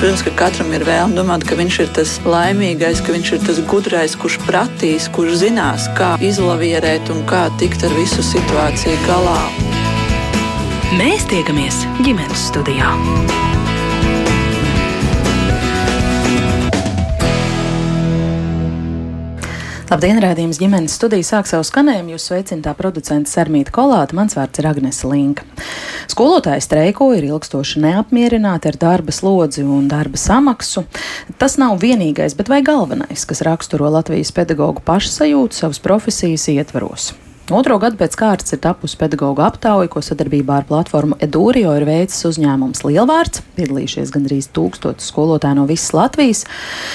Protams, ka katram ir vēlme domāt, ka viņš ir tas laimīgais, ka viņš ir tas gudrais, kurš pratīs, kurš zinās, kā izlavierēt un kā tikt ar visu situāciju galā. Mēs tiekamies ģimenes studijā. Labdien, rādījums ģimenes studija sāk savu skanējumu. Jūs sveicināta producenta Sarmīta Kolāta, mans vārds ir Agnese Linka. Skolotāji streiko ir ilgstoši neapmierināti ar darba slodzi un darba samaksu. Tas nav vienīgais, bet vai galvenais, kas raksturo Latvijas pedagoģu pašsajūtu savas profesijas ietvaros. Otro gadu pēc kārtas ir tapusi pedagoģa aptauja, ko sadarbībā ar platformu Edūrio ir veicis uzņēmums Lielvārds. Piedalījušies gandrīz tūkstotis skolotāju no visas Latvijas.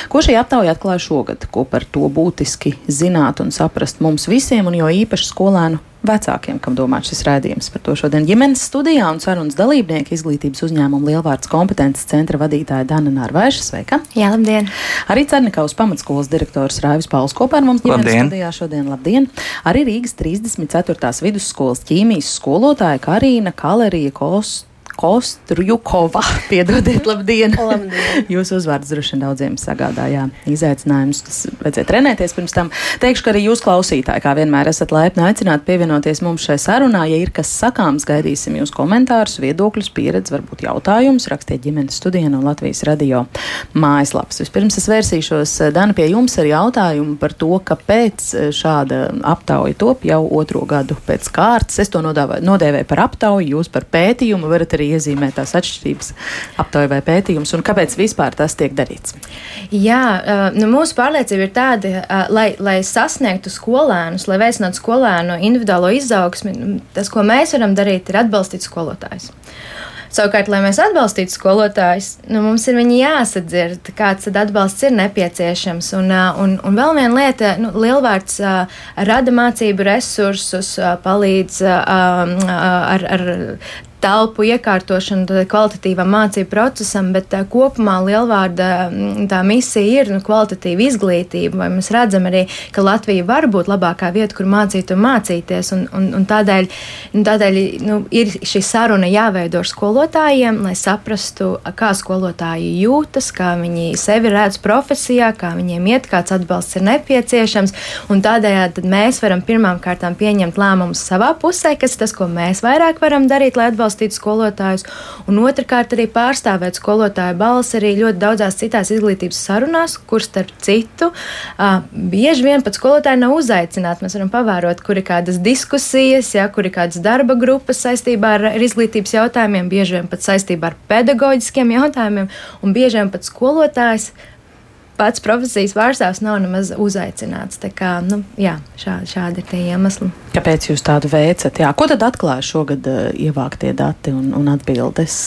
Ko šī aptauja atklāja šogad? Ko par to būtiski zināt un saprast mums visiem, un jo īpaši skolēnu vecākiem, kam domāts šis rādījums. Par to šodien ģimenes studijā un sarunas dalībnieki izglītības uzņēmuma Lielvārds kompetences centra vadītāja Dana Nārvaiša. Sveika! Jā, labdien! Arī Cernikaus pamatskolas direktors Raivis Pauls kopā ar mums ģimenes labdien. studijā šodien. Labdien! Arī Rīgas 34. vidusskolas ķīmijas skolotāja Karīna Kalerija Kost. Kostrujukova. Piedodiet, labdien! labdien. Jūsu uzvārds droši vien daudziem sagādājā izaicinājumus, kas vajadzēja trenēties pirms tam. Teikšu, ka arī jūs klausītāji, kā vienmēr, esat laipni aicināti pievienoties mums šai sarunā. Ja ir kas sakāms, gaidīsim jūs komentārus, viedokļus, pieredzi, varbūt jautājumus. Rakstiet ģimenes studijā no Latvijas radio mājaslapas. Vispirms es vērsīšos, Dana, pie jums ar jautājumu par to, kāpēc šāda aptauja top jau otro gadu pēc kārtas. Es to nodēvēju par aptauju, jūs par pētījumu varat arī arī iezīmē tās atšķirības aptaujā vai pētījums, un kāpēc vispār tas tiek darīts? Jā, nu, mūsu pārliecība ir tāda, lai, lai sasniegtu skolēnus, lai veicinātu skolēnu individuālo izaugsmi, tas, ko mēs varam darīt, ir atbalstīt skolotājus. Savukārt, lai mēs atbalstītu skolotājus, nu, mums ir jāsadzird, kāds atbalsts ir nepieciešams. Un, un, un vēl viena lieta, nu, lielvārds rada mācību resursus, palīdz ar, ar telpu iekārtošanu kvalitatīvam mācību procesam, bet tā, kopumā lielvārda tā misija ir nu, kvalitatīva izglītība. Vai mēs redzam arī, ka Latvija var būt labākā vieta, kur mācīt un mācīties. Un, un, un tādēļ nu, tādēļ nu, ir šī saruna jāveido ar skolotājiem, lai saprastu, kā skolotāji jūtas, kā viņi sevi redz profesijā, kā viņiem iet, kāds atbalsts ir nepieciešams. Tādējādi mēs varam pirmām kārtām pieņemt lēmumus savā pusē, kas ir tas, ko mēs vairāk varam darīt, lai atbalstītu atbalstīt skolotājus, un otrkārt arī pārstāvēt skolotāju balsi arī ļoti daudzās citās izglītības sarunās, kur starp citu bieži vien pat skolotāji nav uzaicināti. Mēs varam pavērot, kur ir kādas diskusijas, ja, kur ir kādas darba grupas saistībā ar, ar izglītības jautājumiem, bieži vien pat saistībā ar pedagoģiskiem jautājumiem, un bieži vien pat skolotājs pats profesijas pārstāvs nav nemaz uzaicināts. Tā kā, nu, jā, šā, šādi ir tie iemesli. Kāpēc jūs tādu veicat? Jā, ko tad atklāja šogad uh, ievāktie dati un, un atbildes?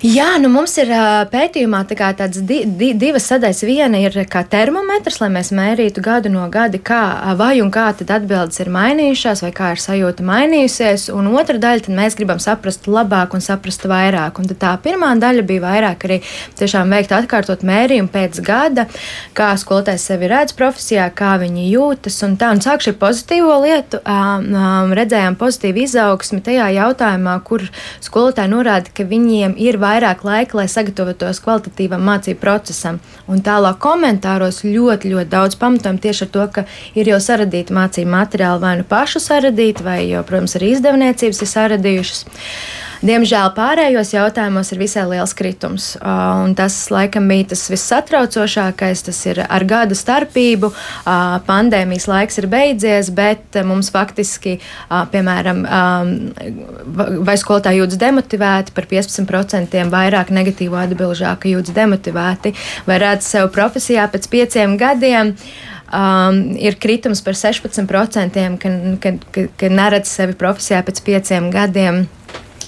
Jā, nu mums ir pētījumā tā tādas di, di, divas sadaļas. Viena ir kā termometrs, lai mēs mērītu gadu no gada, kā, vai un kā atbildes ir mainījušās, vai kā ir sajūta mainījusies. Un otra daļa, tad mēs gribam saprast labāk un saprast vairāk. Un tā pirmā daļa bija vairāk arī tiešām veikt atkārtot mērījumu pēc gada, kā skolotājs sevi redz profesijā, kā viņi jūtas. Un tā, un sākšu ar pozitīvo lietu. Um, redzējām pozitīvu izaugsmi tajā jautājumā, kur skolotāji norāda, ka viņiem ir vairāk vairāk laika, lai sagatavotos kvalitatīvam mācību procesam. Un tālāk komentāros ļoti, ļoti daudz pamatojumu tieši ar to, ka ir jau saradīti mācību materiāli vai nu pašu saradīti, vai jau, protams, arī izdevniecības ir saradījušas. Diemžēl pārējos jautājumos ir visai liels kritums. Tas laikam bija tas vissatraucošākais. Tas ir ar gada starpību. Pandēmijas laiks ir beidzies, bet mums faktiski, piemēram, vai skolotāji jūtas demotivēti, par 15% vairāk negatīvu atbildžu, ka jūtas demotivēti, vai redz sev profesijā pēc pieciem gadiem. Um, ir kritums par 16%, ka, ka, ka, ka neredz sevi profesijā pēc pieciem gadiem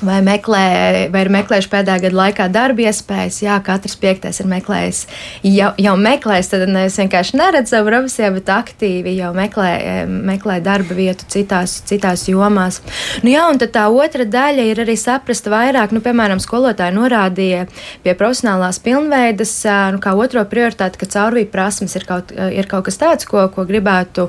vai, meklē, vai ir meklējuši pēdējā gada laikā darba iespējas. Jā, katrs piektais ir meklējis, jau, jau meklējis, tad es vienkārši neredzu savu profesiju, bet aktīvi jau meklē, meklē darba vietu citās, citās jomās. Nu, jā, un tā otra daļa ir arī saprast vairāk, nu, piemēram, skolotāji norādīja pie profesionālās pilnveidas, nu, kā otro prioritāti, ka caurvīja prasmes ir kaut, ir kaut kas tāds, ko, ko gribētu,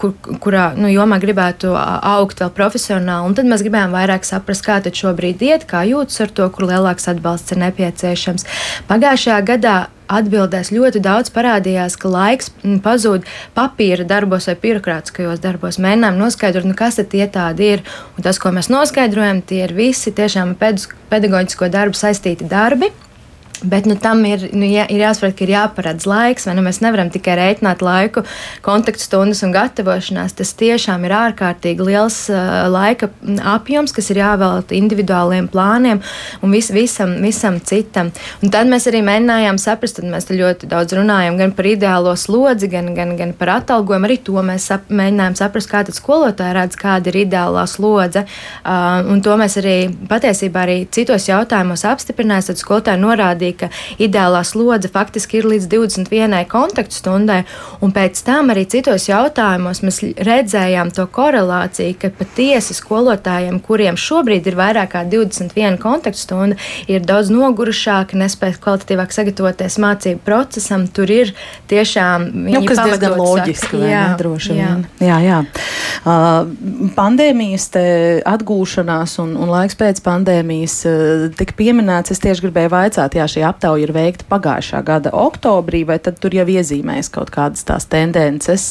kur, kurā nu, jomā gribētu augt vēl profesionāli. Un tad mēs gribējām vairāk saprast, kā tad šobrīd iet, kā jūtas ar to, kur lielāks atbalsts ir nepieciešams. Pagājušajā gadā atbildēs ļoti daudz parādījās, ka laiks mm, pazūd papīra darbos vai birokrātiskajos darbos. Mēģinām noskaidrot, nu, kas tie tādi ir. Un tas, ko mēs noskaidrojam, tie ir visi tiešām pedagoģisko darbu saistīti darbi. Bet nu, tam ir, nu, jā, ir jāsaprot, ka ir jāparedz laiks, vai nu mēs nevaram tikai rēķināt laiku, kontaktstundas un gatavošanās. Tas tiešām ir ārkārtīgi liels uh, laika apjoms, kas ir jāvelta individuāliem plāniem un vis, visam, visam citam. Un tad mēs arī mēģinājām saprast, tad mēs ļoti daudz runājam gan par ideālo slodzi, gan, gan, gan par atalgojumu. Arī to mēs sap, mēģinājām saprast, kā tad skolotāji redz, kāda ir ideālā slodze. Uh, un to mēs arī patiesībā arī citos jautājumos apstiprinājām. Tad skolotāji norādīja, ka ideālā slodze faktiski ir līdz 21 kontaktstundai, un pēc tam arī citos jautājumos mēs redzējām to korelāciju, ka patiesi skolotājiem, kuriem šobrīd ir vairāk kā 21 kontaktstunda, ir daudz nogurušāki, nespēj kvalitatīvāk sagatavoties mācību procesam. Tur ir tiešām nu, kas diezgan loģiski, jā, ne, droši jā. vien. Jā, jā. Uh, pandēmijas atgūšanās un, un laiks pēc pandēmijas uh, tika pieminēts. Es tieši gribēju vaicāt, jā, šī aptauja ir veikta pagājušā gada oktobrī, vai tad tur jau iezīmēs kaut kādas tās tendences,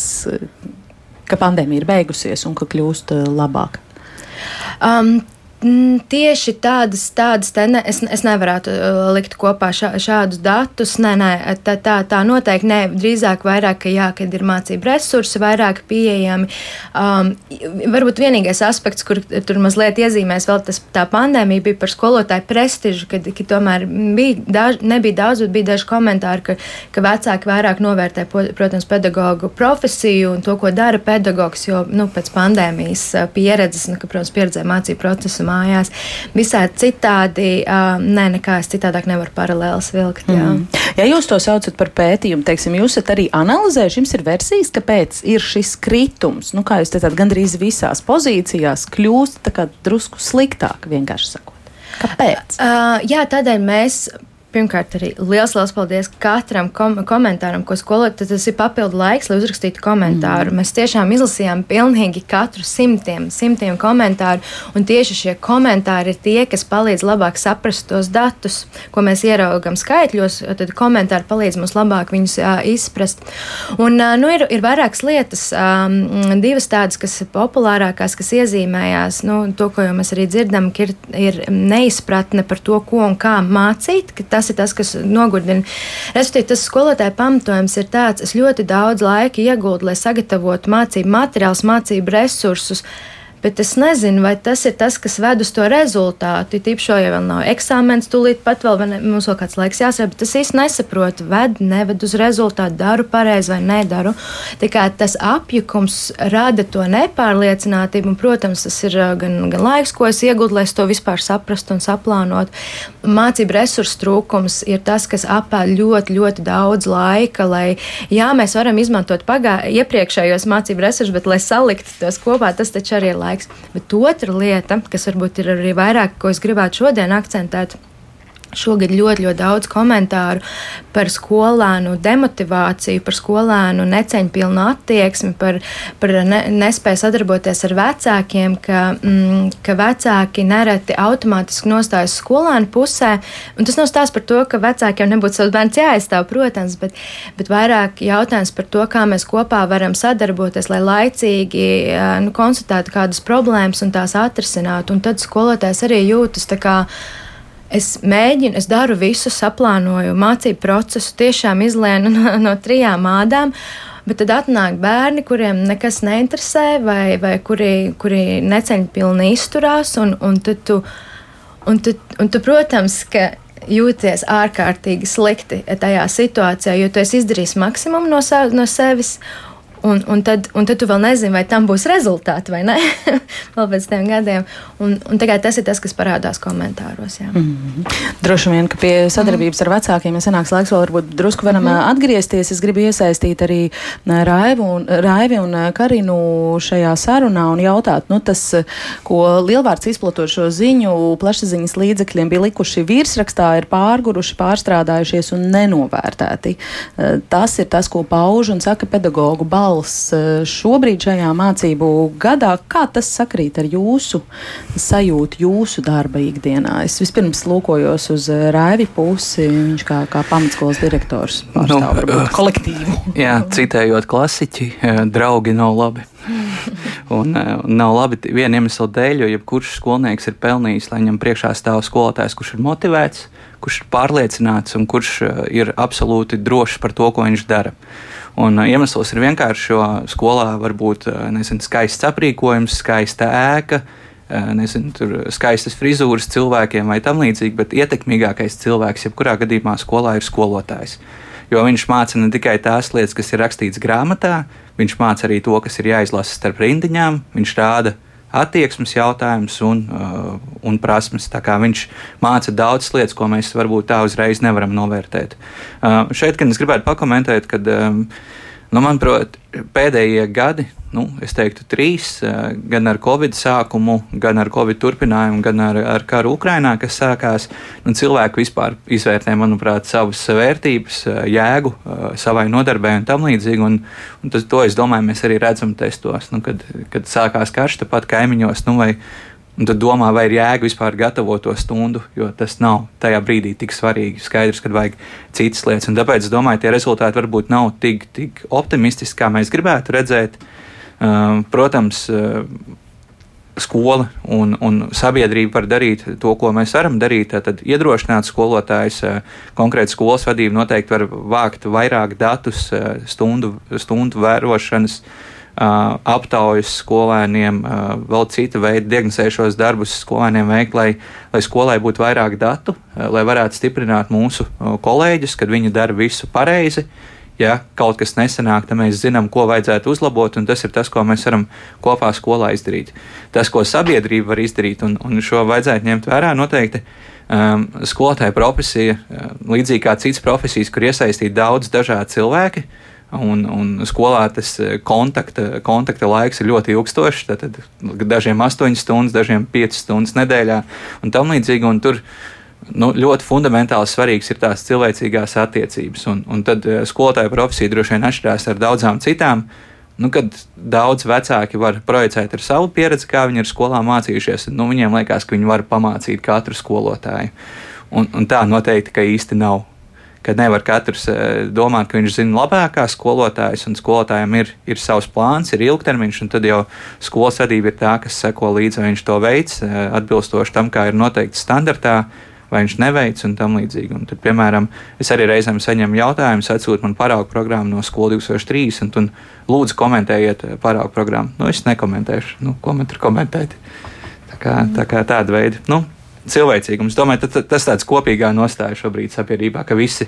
ka pandēmija ir beigusies un ka kļūst eh, labāk? Um, Tieši tādas, tādas te ne, es, es nevarētu uh, likt kopā šā, šādus datus. Nē, nē, tā, tā, tā noteikti nē. Drīzāk vairāk, ka jā, kad ir mācību resursi vairāk pieejami. Um, varbūt vienīgais aspekts, kur tur mazliet iezīmēs vēl tas tā pandēmija, bija par skolotāju prestižu, kad, kad tomēr bija daž, nebija daudz, bet bija daži komentāri, ka, ka vecāki vairāk novērtē, protams, pedagoģu profesiju un to, ko dara pedagogs, jo, nu, pēc pandēmijas uh, pieredzes, nu, ka, protams, pieredzē mācību procesu mājās. Visādi citādi, uh, nē, nekā es citādāk nevaru paralēlis vilkt. Jā. Mm. Ja jūs to saucat par pētījumu, teiksim, jūs esat arī analizējuši, jums ir versijas, kāpēc ir šis kritums, nu, kā jūs teicāt, gandrīz visās pozīcijās kļūst drusku sliktāk, vienkārši sakot. Kāpēc? Uh, jā, tādēļ mēs Pirmkārt, arī liels, liels paldies katram kom komentāram, ko skolotājs tas ir papildu laiks, lai uzrakstītu komentāru. Mm. Mēs tiešām izlasījām pilnīgi katru simtiem, simtiem komentāru, un tieši šie komentāri ir tie, kas palīdz labāk saprast tos datus, ko mēs ieraugam skaitļos. Tad komentāri palīdz mums labāk viņus uh, izprast. Un, nu, ir, ir vairākas lietas, um, divas tādas, kas ir populārākās, kas iezīmējās, nu, to, ko jau mēs arī dzirdam, ir, ir neizpratne par to, ko un kā mācīt tas ir tas, kas nogurdina. Respektīvi, tas skolotāja pamatojums ir tāds, es ļoti daudz laika iegūtu, lai sagatavotu mācību materiālus, mācību resursus bet es nezinu, vai tas ir tas, kas ved uz to rezultātu. Tīpaši jau vēl nav eksāmens, tūlīt pat vēl ne, mums vēl kāds laiks jāsaka, bet es īsti nesaprotu, ved, neved uz rezultātu, daru pareizi vai nedaru. Kā tas apjukums rada to nepārliecinātību, un, protams, tas ir gan, gan laiks, ko es iegūtu, lai es to vispār saprastu un saplānotu. Mācību resursu trūkums ir tas, kas apēd ļoti, ļoti daudz laika, lai, jā, mēs varam izmantot pagā, iepriekšējos mācību resursus, bet, lai saliktu tos kopā, tas taču arī ir laiks laiks. Bet otra lieta, kas varbūt ir arī vairāk, ko es gribētu šodien akcentēt, Šogad ļoti, ļoti daudz komentāru par skolēnu demotivāciju, par skolēnu neceņpilnu attieksmi, par, par ne, nespēju sadarboties ar vecākiem, ka, mm, ka vecāki nereti automātiski nostājas skolēnu pusē. Un tas nav stāsts par to, ka vecākiem nebūtu savs bērns jāaizstāv, protams, bet, bet vairāk jautājums par to, kā mēs kopā varam sadarboties, lai laicīgi nu, konstatētu kādas problēmas un tās atrisinātu. Un tad skolotājs arī jūtas tā kā Es mēģinu, es daru visu, saplānoju mācību procesu, tiešām izlēnu no, no trijām mādām. Bet tad atnāk bērni, kuriem nekas neinteresē, vai, vai kuri, kuri neceņ pilni izturās. Un, un, tad tu, un, tad, un tu, protams, ka jūties ārkārtīgi slikti tajā situācijā, jo tu esi izdarījis maksimumu no, sav, no sevis. Un, un, tad, un tad tu vēl nezini, vai tam būs rezultāti vai nē, vēl pēc tiem gadiem. Un, un tas ir tas, kas parādās komentāros. Jā. Mm -hmm. Droši vien, ka pie sadarbības mm -hmm. ar vecākiem, ja sanāks laiks, vēl varbūt drusku varam mm -hmm. atgriezties. Es gribu iesaistīt arī Raivu un, Raivi un Karinu šajā sarunā un jautāt, nu, tas, ko lielvārds izplatot šo ziņu plašsaziņas līdzekļiem bija likuši virsrakstā, ir pārguruši, pārstrādājušies un nenovērtēti. Tas ir tas, ko pauž un saka pedagoģu balss balss šobrīd šajā mācību gadā. Kā tas sakrīt ar jūsu sajūtu, jūsu darba ikdienā? Es vispirms lūkojos uz Raivi pusi, viņš kā, kā pamatskolas direktors pārstāv nu, kolektīvu. Jā, citējot klasiķi, draugi nav labi. un, un nav labi viena iemesla dēļ, jo jebkurš skolnieks ir pelnījis, lai viņam priekšā stāv skolotājs, kurš ir motivēts, kurš ir pārliecināts un kurš ir absolūti drošs par to, ko viņš dara. Un iemesls ir vienkārši, jo skolā var būt nezinu, skaists aprīkojums, skaista ēka, nezinu, tur skaistas frizūras cilvēkiem vai tam līdzīgi, bet ietekmīgākais cilvēks jebkurā gadījumā skolā ir skolotājs. Jo viņš māca ne tikai tās lietas, kas ir rakstītas grāmatā, viņš māca arī to, kas ir jāizlasa starp rindiņām, viņš rāda attieksmes jautājumus un, uh, un prasmes. Viņš māca daudzas lietas, ko mēs varbūt tā uzreiz nevaram novērtēt. Uh, šeit gan es gribētu pakomentēt, ka, um, nu, manuprāt, pēdējie gadi nu, es teiktu, trīs, eh, gan ar Covid sākumu, gan ar Covid turpinājumu, gan ar, ar karu Ukrainā, kas sākās. Nu, cilvēki vispār izvērtē, manuprāt, savas vērtības, eh, jēgu eh, savai nodarbē un tam līdzīgi. Un, un tas, to, es domāju, mēs arī redzam testos, nu, kad, kad sākās karš tepat kaimiņos. Nu, vai, Un tad domā, vai ir jēga vispār gatavot to stundu, jo tas nav tajā brīdī tik svarīgi. Skaidrs, ka vajag citas lietas. Un tāpēc es domāju, tie rezultāti varbūt nav tik, tik optimistiski, kā mēs gribētu redzēt. Uh, protams, ehm, skola un, un sabiedrība var darīt to, ko mēs varam darīt. Tad iedrošināt skolotājus, ehm, konkrēti skolas vadība noteikti var vākt vairāk datus, stundu, stundu vērošanas, aptaujas skolēniem, vēl cita veida diagnosēšos darbus skolēniem veikt, lai, lai skolai būtu vairāk datu, lai varētu stiprināt mūsu kolēģus, kad viņi dara visu pareizi ja kaut kas nesanāk, tad mēs zinām, ko vajadzētu uzlabot, un tas ir tas, ko mēs varam kopā skolā izdarīt. Tas, ko sabiedrība var izdarīt, un, un šo vajadzētu ņemt vērā noteikti. Um, skolotāja profesija, uh, līdzīgi kā citas profesijas, kur iesaistīti daudz dažādi cilvēki, un, un skolā tas uh, kontakta, kontakta laiks ir ļoti ilgstošs. Tad dažiem 8 stundas, dažiem 5 stundas nedēļā un tam līdzīgi. Un tur nu, ļoti fundamentāli svarīgs ir tās cilvēcīgās attiecības. Un, un tad eh, skolotāja profesija droši vien atšķirās ar daudzām citām. Nu, kad daudz vecāki var projicēt ar savu pieredzi, kā viņi ir skolā mācījušies, nu, viņiem liekas, ka viņi var pamācīt katru skolotāju. Un, un tā noteikti, ka īsti nav. Kad nevar katrs eh, domāt, ka viņš zina labākā skolotājs, un skolotājiem ir, ir savs plāns, ir ilgtermiņš, un tad jau skolas vadība ir tā, kas seko līdzi, vai viņš to veids eh, atbilstoši tam, kā ir noteikts standartā vai viņš neveic un tam līdzīgi. Un tad, piemēram, es arī reizēm saņemu jautājumus, atsūtu man paraugu programmu no skolas 2003, un, un lūdzu komentējiet paraugu programmu. Nu, es nekomentēšu, nu, ko man tur komentēt. Tā kā, tā kā tāda veida. Nu, cilvēcīgums. Domāju, tas tāds kopīgā nostāja šobrīd sabiedrībā, ka visi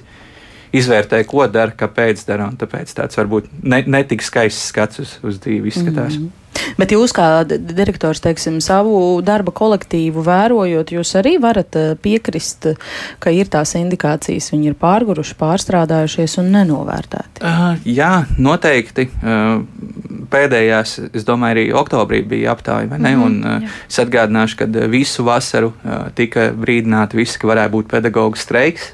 izvērtē, ko dara, kāpēc dara, tāpēc tāds varbūt ne, netik skaists skats uz, uz dzīvi izskatās. Mm -hmm. Bet jūs, kā direktors, teiksim, savu darba kolektīvu vērojot, jūs arī varat eh, piekrist, ka ir tās indikācijas, viņi ir pārguruši, pārstrādājušies un nenovērtēti? Uh, jā, noteikti. Uh, pēdējās, es domāju, arī oktobrī bija aptāja, vai ne? Mm un uh, es atgādināšu, ka visu vasaru uh, tika brīdināti visi, ka varētu būt pedagoģa streiks.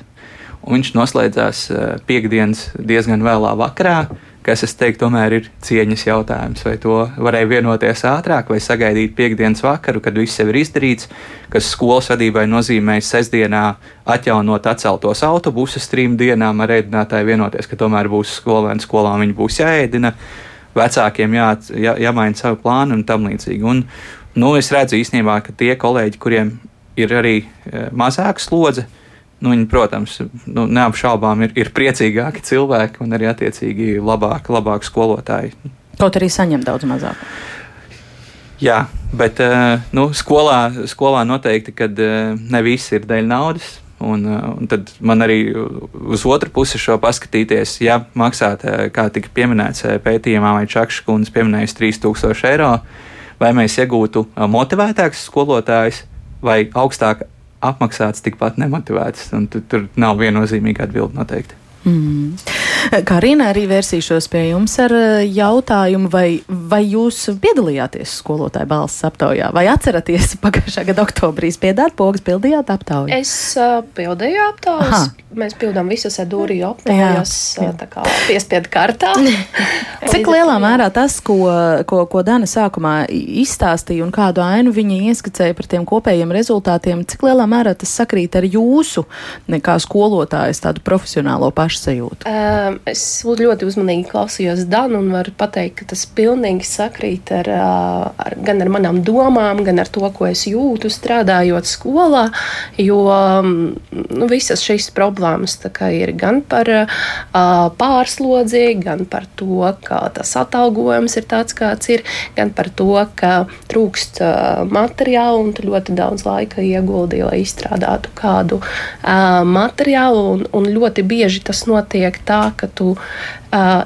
Un viņš noslēdzās uh, piekdienas diezgan vēlā vakarā. Uh, kas, es teiktu, tomēr ir cieņas jautājums. Vai to varēja vienoties ātrāk, vai sagaidīt piekdienas vakaru, kad viss jau ir izdarīts, kas skolas vadībai nozīmē sestdienā atjaunot atceltos autobusus trim dienām ar ēdinātāju vienoties, ka tomēr būs skolēni skolā, viņi būs jāēdina, vecākiem jā, jā, jāmaina savu plānu un tam līdzīgi. Un, nu, es redzu īstenībā, ka tie kolēģi, kuriem ir arī e, mazāka slodze, Nu, viņi, protams, nu, neapšaubām ir, ir priecīgāki cilvēki un arī attiecīgi labāki, labāki skolotāji. Kaut arī saņem daudz mazāk. Jā, bet eh, nu, skolā, skolā noteikti, ka eh, ne viss ir dēļ naudas. Un, eh, un tad man arī uz otru pusi šo paskatīties, ja maksāt, kā tika pieminēts pētījumā, vai Čakšs kundze pieminējis 3000 eiro, vai mēs iegūtu motivētāks skolotājs vai augstāk apmaksāts, tikpat nemotivēts. Tur, nav viennozīmīga atbilde noteikti. Mm. Karina, arī vērsīšos pie jums ar eh, jautājumu, vai, vai jūs piedalījāties skolotāju balss aptaujā, vai atceraties pagājušā gada oktobrī spiedāt pogas, pildījāt aptauju? Es uh, pildīju aptaujas. mēs pildām visus edūriju aptājos, tā kā piespiedu kartā. Cik lielā mērā tas, ko, ko, ko Dana sākumā izstāstīja un kādu ainu viņa ieskicēja par tiem kopējiem rezultātiem, cik lielā mērā tas sakrīt ar jūsu, kā skolotājas, tādu profesionālo pašsajūtu? Um, es ļoti uzmanīgi klausījos Danu un varu pateikt, ka tas pilnīgi sakrīt ar, ar, gan ar manām domām, gan ar to, ko es jūtu strādājot skolā, jo nu, visas šīs problēmas ir gan par uh, pārslodzi, gan par to, ka tas atalgojums ir tāds, kāds ir, gan par to, ka trūkst uh, materiālu un tu ļoti daudz laika ieguldīji, lai izstrādātu kādu uh, materiālu. Un, un ļoti bieži tas notiek tā, ka tu uh,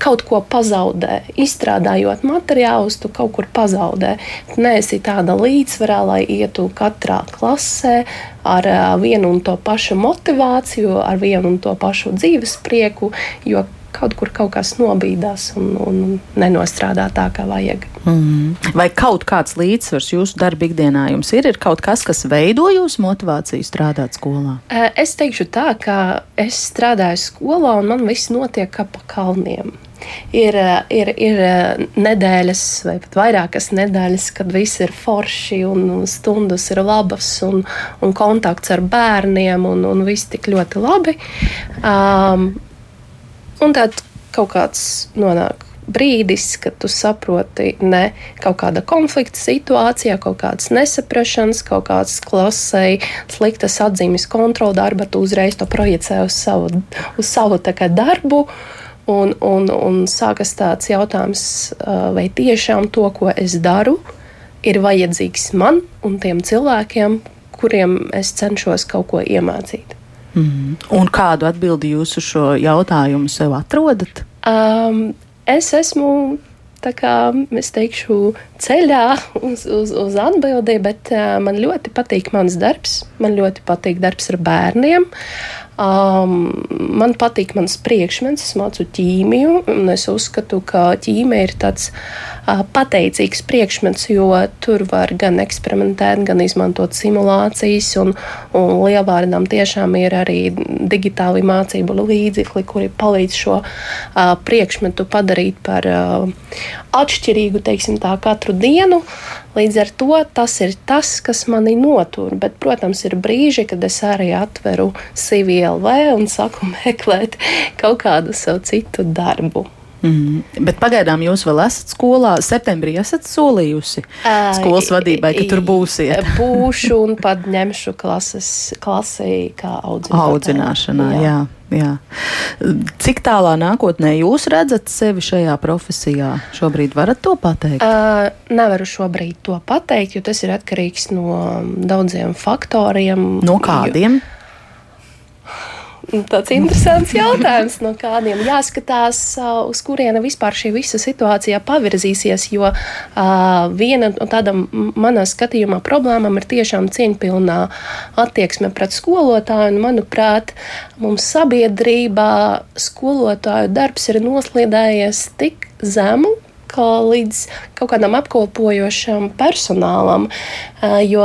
kaut ko pazaudē. Izstrādājot materiālus, tu kaut kur pazaudē. Tu neesi tāda līdzsvarā, lai ietu katrā klasē ar vienu un to pašu motivāciju, ar vienu un to pašu dzīves prieku, jo kaut kur kaut kas nobīdās un, un nenostrādā tā, kā vajag. Mm. Vai kaut kāds līdzsvars jūsu darba ikdienā jums ir? Ir kaut kas, kas veido jūsu motivāciju strādāt skolā? Es teikšu tā, ka es strādāju skolā un man viss notiek kā pa kalniem. Ir, ir, ir nedēļas, vai pat vairākas nedēļas, kad viss ir forši un stundas ir labas, un, un kontakts ar bērniem, un, un viss tik ļoti labi. Um, Un tad kaut kāds nonāk brīdis, kad tu saproti, ne kaut kāda konflikta situācijā, kaut kādas nesaprašanas, kaut kādas klasē, sliktas atzīmes kontrola darba, tu uzreiz to projicē uz savu, uz savu darbu. Un, un, un sākas tāds jautājums, vai tiešām to, ko es daru, ir vajadzīgs man un tiem cilvēkiem, kuriem es cenšos kaut ko iemācīt. Mm. Un kādu atbildi jūs uz šo jautājumu sev atrodat? Um, es esmu tā kā es teikšu, ceļā uz, uz, uz atbildību, bet uh, man ļoti patīk mans darbs. Man ļoti patīk darbs ar bērniem. Um, man patīk mans priekšmets, es mācu ķīmiju, un es uzskatu, ka ķīmija ir tāds uh, pateicīgs priekšmets, jo tur var gan eksperimentēt, gan izmantot simulācijas, un, un lielvārdam tiešām ir arī digitāli mācību līdzekļi, kuri palīdz šo uh, priekšmetu padarīt par uh, atšķirīgu, teiksim tā, katru dienu. Līdz ar to tas ir tas, kas mani notur. Bet, protams, ir brīži, kad es arī atveru CVLV un saku meklēt kaut kādu savu citu darbu. Mm. Bet pagaidām jūs vēl esat skolā. Septembrī esat solījusi skolas vadībai, ka tur būsiet. Būšu un pat ņemšu klases, klasē kā audzināšanā. audzināšanā jā. Jā. Jā. Cik tālā nākotnē jūs redzat sevi šajā profesijā? Šobrīd varat to pateikt? Uh, nevaru šobrīd to pateikt, jo tas ir atkarīgs no daudziem faktoriem. No kādiem? Jo, tāds interesants jautājums, no kādiem jāskatās, uz kuriena vispār šī visa situācija pavirzīsies. Jo uh, viena no tādām manā skatījumā problēmām ir tiešām cieņpilnā attieksme pret skolotāju. Un, manuprāt, mums sabiedrībā skolotāju darbs ir noslīdējies tik zemu, kā līdz kaut kādam apkopojošam personālam. Jo,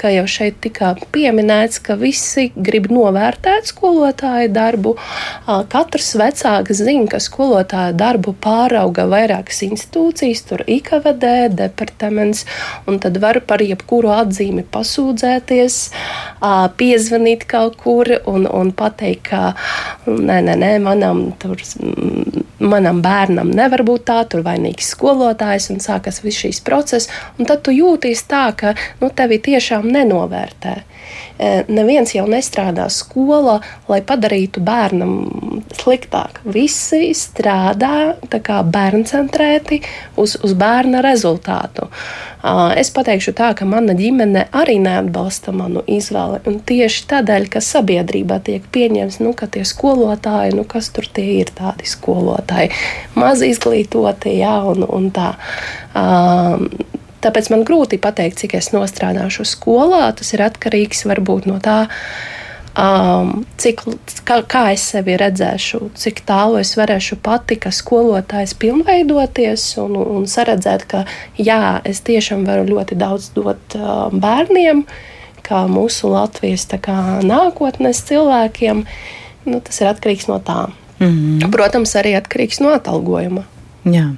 kā jau šeit tika pieminēts, ka visi grib novērtēt skolotāju darbu. Katrs vecāks zina, ka skolotāju darbu pārauga vairākas institūcijas, tur IKVD, departaments, un tad var par jebkuru atzīmi pasūdzēties, piezvanīt kaut kur un, un pateikt, ka nē, nē, nē manam, tur, manam bērnam nevar būt tā, tur vainīgs skolotājs un sākas viss šīs process, un tad tu jūties tā, ka nu, tevi tiešām nenovērtē. E, neviens jau nestrādā skolā, lai padarītu bērnam sliktāk. Visi strādā bērncentrēti uz, uz bērna rezultātu. Es pateikšu tā, ka mana ģimene arī neatbalsta manu izvēli. Un tieši tādēļ, ka sabiedrībā tiek pieņemts, nu, ka tie skolotāji, nu, kas tur tie ir tādi skolotāji, maz izglītoti, jā, un, un tā. Tāpēc man grūti pateikt, cik es nostrādāšu skolā. Tas ir atkarīgs varbūt no tā, um, cik, kā, kā es sevi redzēšu, cik tālu es varēšu pati, kā skolotājs, pilnveidoties un, un saredzēt, ka jā, es tiešām varu ļoti daudz dot uh, bērniem kā mūsu Latvijas kā, nākotnes cilvēkiem, nu, tas ir atkarīgs no tā. Mm -hmm. Protams, arī atkarīgs no atalgojuma. Jā.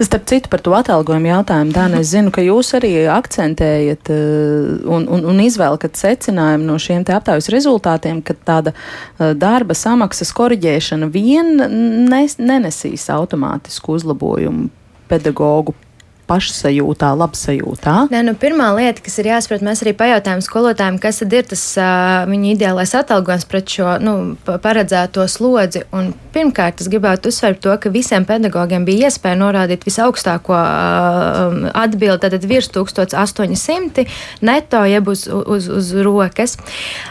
Starp citu, par to atalgojumu jautājumu, Dāna, es zinu, ka jūs arī akcentējat uh, un, un, un izvēlat secinājumu no šiem aptaujas rezultātiem, ka tāda uh, darba samaksas koriģēšana vien nes, nenesīs automātisku uzlabojumu pedagoģu pašsajūtā, labsajūtā? Nē, nu, pirmā lieta, kas ir jāsaprot, mēs arī pajautājām skolotājiem, kas tad ir tas uh, viņa ideālais atalgojums pret šo nu, paredzēto slodzi. Un, pirmkārt, es gribētu uzsvērt to, ka visiem pedagogiem bija iespēja norādīt visaugstāko uh, atbildi, tātad virs 1800 neto, jeb uz, uz, uz rokas.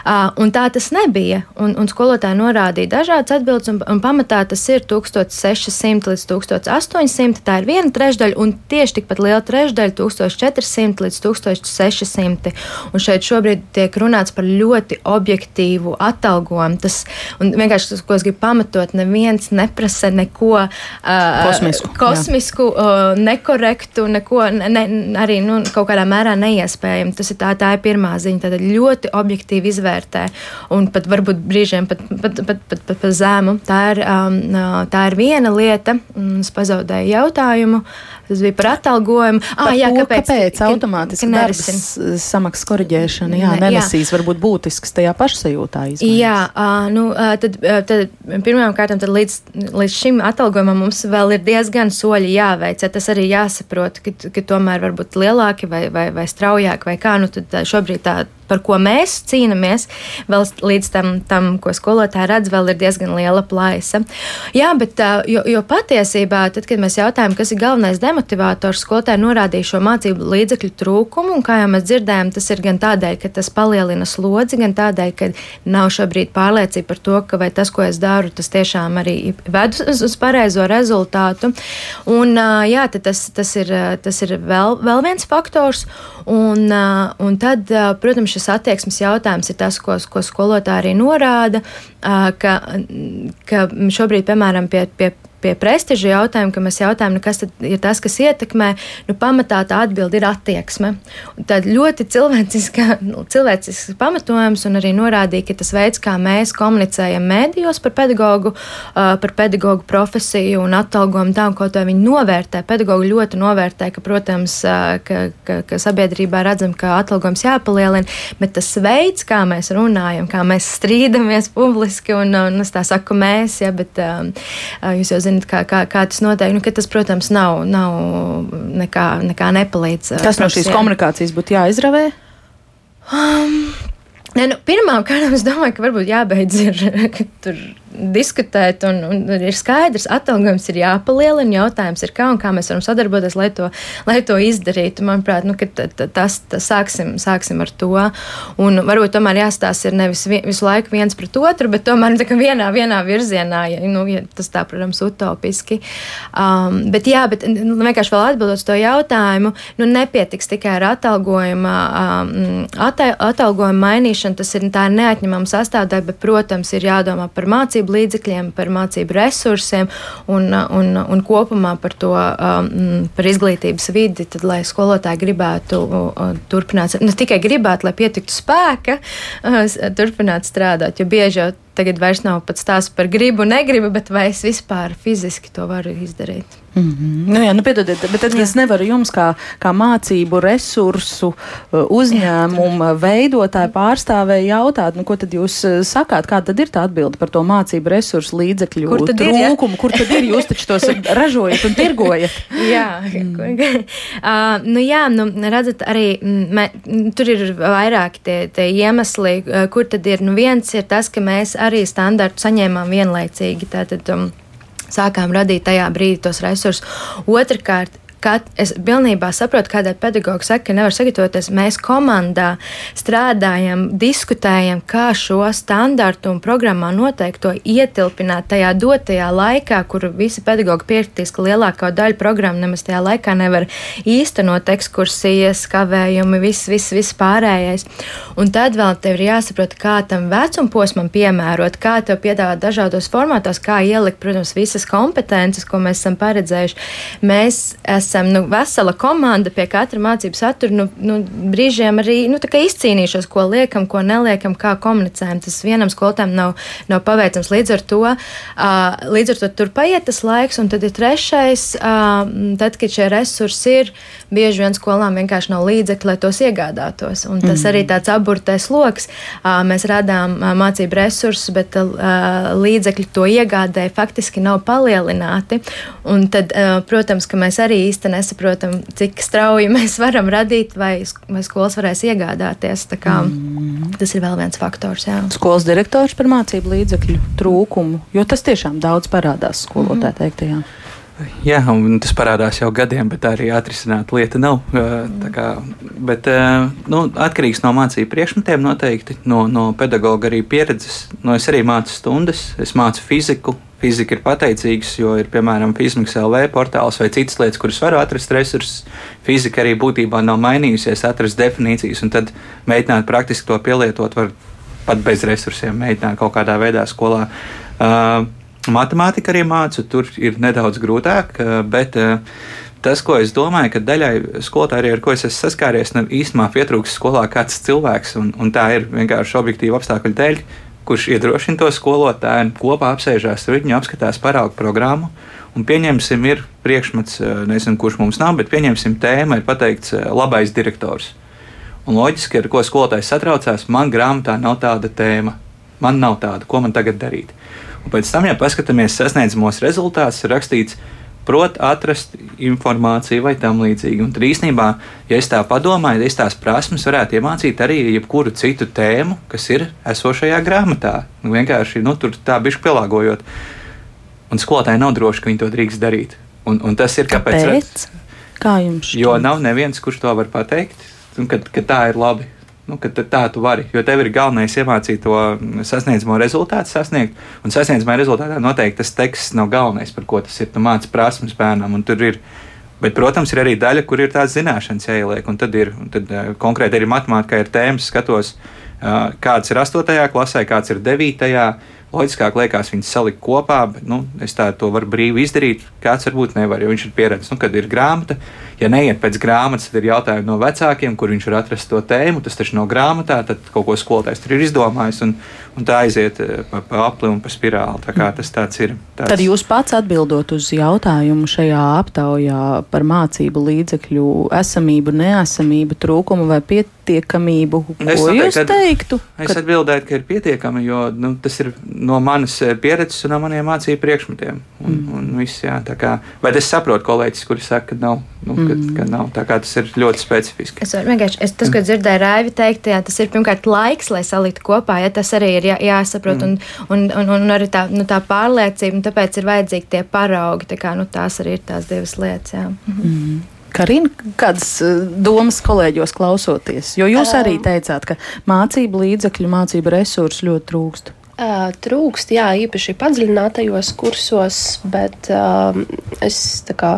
Uh, un tā tas nebija. Un, un skolotāji norādīja dažādas atbildes, un, un pamatā tas ir 1600 līdz 1800. Tā ir viena trešdaļa, un tieši tik tikpat liela trešdaļa, 1400 līdz 1600. Un šeit šobrīd tiek runāts par ļoti objektīvu atalgojumu. Tas vienkārši tas, ko es gribu pamatot, neviens neprasa neko uh, kosmisku, kosmisku uh, nekorektu, neko ne, arī nu, kaut kādā mērā neiespējamu. Tas ir tā, tā ir pirmā ziņa. Tad ļoti objektīvi izvērtē un pat varbūt brīžiem pat, pat, pat, pat, pat, pat zēmu. Tā ir, um, tā ir viena lieta. Es pazaudēju jautājumu. Tas bija par atalgojumu. Ah, jā, to, kāpēc, kāpēc automātiski darbs samaksas koriģēšana jā, nenesīs jā. varbūt būtisks tajā pašsajūtā? Izmaiņas. Jā, uh, nu, uh, tad, uh, tad pirmām kārtām tad līdz, līdz šim atalgojumam mums vēl ir diezgan soļi jāveic. Ja tas arī jāsaprot, ka, ka tomēr var būt lielāki vai, vai, vai straujāki vai kā. Nu, tad šobrīd tā par ko mēs cīnāmies, vēl līdz tam, tam ko skolotāji redz, vēl ir diezgan liela plaisa. Jā, bet jo, jo patiesībā, tad, kad mēs jautājam, kas ir galvenais demotivators, skolotāji norādīja šo mācību līdzekļu trūkumu, un kā jau mēs dzirdējām, tas ir gan tādēļ, ka tas palielina slodzi, gan tādēļ, ka nav šobrīd pārliecība par to, ka vai tas, ko es daru, tas tiešām arī ved uz, uz pareizo rezultātu. Un, jā, tas, tas ir, tas ir vēl, vēl viens faktors. Un, un tad, protams, šis attieksmes jautājums ir tas, ko, ko skolotāji arī norāda, ka, ka šobrīd, piemēram, pie, pie pie prestiža jautājuma, ka mēs jautājam, nu, kas ir tas, kas ietekmē, nu, pamatā tā atbilde ir attieksme. Tad ļoti cilvēciska, nu, cilvēcisks pamatojums un arī norādīja, ka tas veids, kā mēs komunicējam mēdījos par pedagogu, uh, par pedagogu profesiju un atalgojumu tām, ko to viņi novērtē. Pedagogi ļoti novērtē, ka, protams, uh, ka, ka, ka sabiedrībā redzam, ka atalgojums jāpalielina, bet tas veids, kā mēs runājam, kā mēs strīdamies publiski, un, un es tā saku mēs, ja, bet uh, jūs jau zinat, kā, kā, kā tas notiek. Nu, tas, protams, nav, nav nekā, nekā nepalīdz. Kas no šīs komunikācijas būtu jāizravē? Um, Ne, nu, Pirmkārt, es domāju, ka varbūt jābeidz ir, tur diskutēt, un, un ir skaidrs, atalgojums ir jāpalielina. Jautājums ir, kā un kā mēs varam sadarboties, lai to, lai to izdarītu. Manuprāt, nu, tas, sāksim, sāksim ar to. Un varbūt tomēr jāstāsta ir nevis visu laiku viens pret otru, bet tomēr vienā, vienā virzienā, ja, nu, ja tas tā, protams, utopiski. Um, bet jā, bet nu, vienkārši vēl atbildot to jautājumu, nu, nepietiks tikai ar atalgojuma, um, atalgojuma mainīšanu tas ir, ir neatņemama sastāvdaļa, bet, protams, ir jādomā par mācību līdzekļiem, par mācību resursiem un, un, un kopumā par to, um, par izglītības vidi, tad, lai skolotāji gribētu uh, turpināt, ne tikai gribētu, lai pietiktu spēka, uh, turpināt strādāt, jo bieži jau tagad vairs nav pat stāsts par gribu, negribu, bet vai es vispār fiziski to varu izdarīt. Mm -hmm. nu, jā, nu, piedodiet, bet tad jā. es nevaru jums, kā, kā mācību resursu uh, uzņēmumu veidotāju pārstāvēju, jautāt, nu, ko tad jūs uh, sakāt, kāda tad ir tā atbilde par to mācību resursu līdzekļu kur trūkumu, ir, kur tad ir, jūs taču tos ražojat un tirgojat. jā, mm. uh, nu, jā, nu, redzat, arī mē, tur ir vairāki tie, tie iemesli, uh, kur tad ir, nu, viens ir tas, ka mēs arī standartu saņēmām vienlaicīgi. Tātad, um, sākām radīt tajā brīdī tos resursus. Otrakārt, Kad es pilnībā saprotu, kādēļ pedagogs saka, ka nevar sagatavoties. Mēs komandā strādājam, diskutējam, kā šo standartu un programmā noteikto ietilpināt tajā dotajā laikā, kur visi pedagogi piekritīs, ka lielākā daļa programmu nemaz tajā laikā nevar īstenot ekskursijas, kavējumi, viss, viss, viss pārējais. Un tad vēl tev ir jāsaprot, kā tam vecumposmam piemērot, kā tev piedāvāt dažādos formātos, kā ielikt, protams, visas kompetences, ko mēs esam paredzējuši. Mēs esam esam nu, vesela komanda pie katra mācību satura. Nu, nu, brīžiem arī nu, izcīnījušos, ko liekam, ko neliekam, kā komunicējam. Tas vienam skolotājam nav, nav paveicams. Līdz ar to, uh, līdz ar to tur paiet tas laiks, un tad ir trešais, uh, tad, kad šie resursi ir, bieži vien skolām vienkārši nav līdzekļi, lai tos iegādātos. Un tas mm. arī tāds aburtais lokus. Uh, mēs radām uh, mācību resursus, bet uh, līdzekļi to iegādēji faktiski nav palielināti. Un tad, uh, protams, ka mēs arī īsti nesaprotam, cik strauji mēs varam radīt, vai, vai skolas varēs iegādāties. Kā, mm. Tas ir vēl viens faktors. Jā. Skolas direktors par mācību līdzekļu trūkumu, jo tas tiešām daudz parādās skolotāju mm. teiktajā. Jā, un tas parādās jau gadiem, bet arī atrisināt lieta nav. Kā, bet, nu, atkarīgs no mācību priekšmetiem noteikti, no, no pedagoga arī pieredzes. No es arī mācu stundas, es mācu fiziku. Fizika ir pateicīgs, jo ir piemēram Fizmiks LV portāls vai citas lietas, kuras var atrast resursus. Fizika arī būtībā nav mainījusies, atrast definīcijas un tad mēģināt praktiski to pielietot var pat bez resursiem, mēģināt kaut kādā veidā skolā. Uh, Matemātika arī mācu, tur ir nedaudz grūtāk, eh, bet eh, tas, ko es domāju, ka daļai skolotāji, ar ko es esmu saskāries, nu, īstenībā pietrūkst skolā kāds cilvēks, un, un tā ir vienkārši objektīva apstākļu dēļ, kurš iedrošina to skolotāju, kopā apsēžās ar viņu, apskatās paraugu programmu. Un pieņemsim, ir priekšmets, eh, nezinu, kurš mums nav, bet pieņemsim tēmu, ir pateikts labais direktors. Un loģiski, ar ko skolotājs satraucās, man grāmatā nav tāda tēma. Man nav tāda, ko man tagad darīt. Un pēc tam, ja paskatāmies sasniedzamos rezultātus, rakstīts, prot atrast informāciju vai tam līdzīgi. Un tad īstenībā, ja es tā padomāju, es tās prasmes varētu iemācīt arī jebkuru citu tēmu, kas ir esošajā grāmatā. Nu, vienkārši nu, tur tā bišķi pielāgojot. Un skolotāji nav droši, ka viņi to drīkst darīt. Un, un tas ir kāpēc. Kāpēc? Kā jums? Jo nav neviens, kurš to var pateikt, un ka, ka tā ir labi nu, tā tu vari. Jo tev ir galvenais iemācīt to sasniedzamo rezultātu, sasniegt. Un sasniedzamā rezultātā noteikti tas teksts nav galvenais, par ko tas ir. Tu māci prasmes bērnam, un tur ir. Bet, protams, ir arī daļa, kur ir tādas zināšanas jāieliek. Un tad ir un tad, uh, konkrēti arī matemātikā ir tēmas, skatos, uh, kāds ir 8. klasē, kāds ir 9 loģiskāk liekas viņus salikt kopā, bet nu, es tā to varu brīvi izdarīt. Kāds varbūt nevar, jo viņš ir pieredzējis, nu, kad ir grāmata. Ja neiet pēc grāmatas, tad ir jautājumi no vecākiem, kur viņš var atrast to tēmu. Tas taču nav grāmatā, tad kaut ko skolotājs tur ir izdomājis, un, un tā aiziet eh, pa, pa apli un pa spirāli. Tā kā tas tāds ir. Tāds... Tad jūs pats atbildot uz jautājumu šajā aptaujā par mācību līdzekļu esamību, neesamību, trūkumu vai pietiekamību, ko es jūs teiktu? Es ka... atbildētu, ka ir pietiekami, jo nu, tas ir no manas eh, pieredzes un no maniem mācību priekšmetiem. Un, mm. un viss, jā, kā, bet es saprotu kolēģis, kuri saka, ka nav. Nu, mm. kad, kad nav. Tā kā tas ir ļoti specifiski. Es vienkārši, es, tas, ko dzirdēju Raivi teikt, jā, tas ir pirmkārt laiks, lai saliktu kopā, ja tas arī ir jā, jāsaprot, mm. un, un, un, un arī tā, nu, tā pārliecība, un tāpēc ir vajadzīgi tie paraugi, tā kā nu, tās arī ir tās divas lietas. Jā. Mm. Karina, kādas eh, domas kolēģos klausoties? Jo jūs arī teicāt, ka mācību līdzekļu, mācību resursu ļoti trūkst. Uh, trūkst, jā, īpaši padziļinātajos kursos, bet um, es tā kā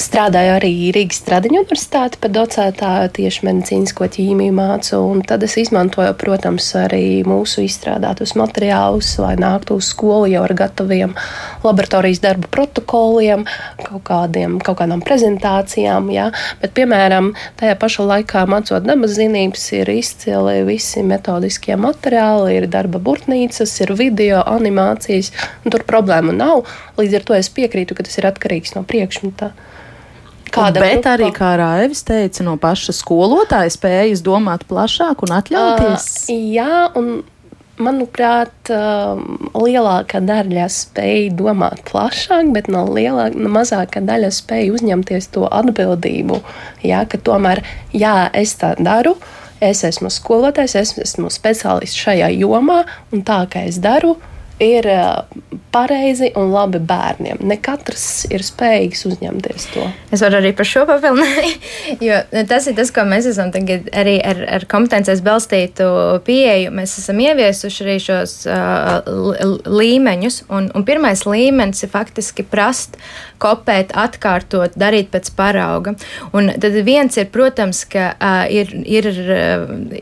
strādāju arī Rīgas Stradiņu universitāti par docētāju tieši medicīnisko ķīmiju mācu, un tad es izmantoju, protams, arī mūsu izstrādātus materiālus, lai nāktu uz skolu jau ar gataviem laboratorijas darbu protokoliem, kaut, kādiem, kaut kādām prezentācijām, jā. bet, piemēram, tajā pašā laikā mācot dabas zinības, ir izcili visi metodiskie materiāli, ir darba burtnīcas, ir video, animācijas, un tur problēmu nav. Līdz ar to es piekrītu, ka tas ir atkarīgs no priekšmeta. Kāda bet grupa? arī, kā Raivis teica, no paša skolotāja spējas domāt plašāk un atļauties. Uh, jā, un manuprāt, uh, lielākā daļa spēja domāt plašāk, bet no, lielāk, no mazākā daļa spēja uzņemties to atbildību. Jā, ka tomēr, jā, es tā daru. Es esmu skolotājs, es esmu speciālists šajā jomā, un tā kā es daru, ir pareizi un labi bērniem. Ne katrs ir spējīgs uzņemties to. Es varu arī par šo papildināt, jo tas ir tas, ko mēs esam arī ar, ar kompetences balstītu pieeju. Mēs esam ieviesuši arī šos uh, līmeņus, un, un pirmais līmenis ir faktiski prast, kopēt, atkārtot, darīt pēc parauga. Un tad viens ir, protams, ka uh, ir, ir,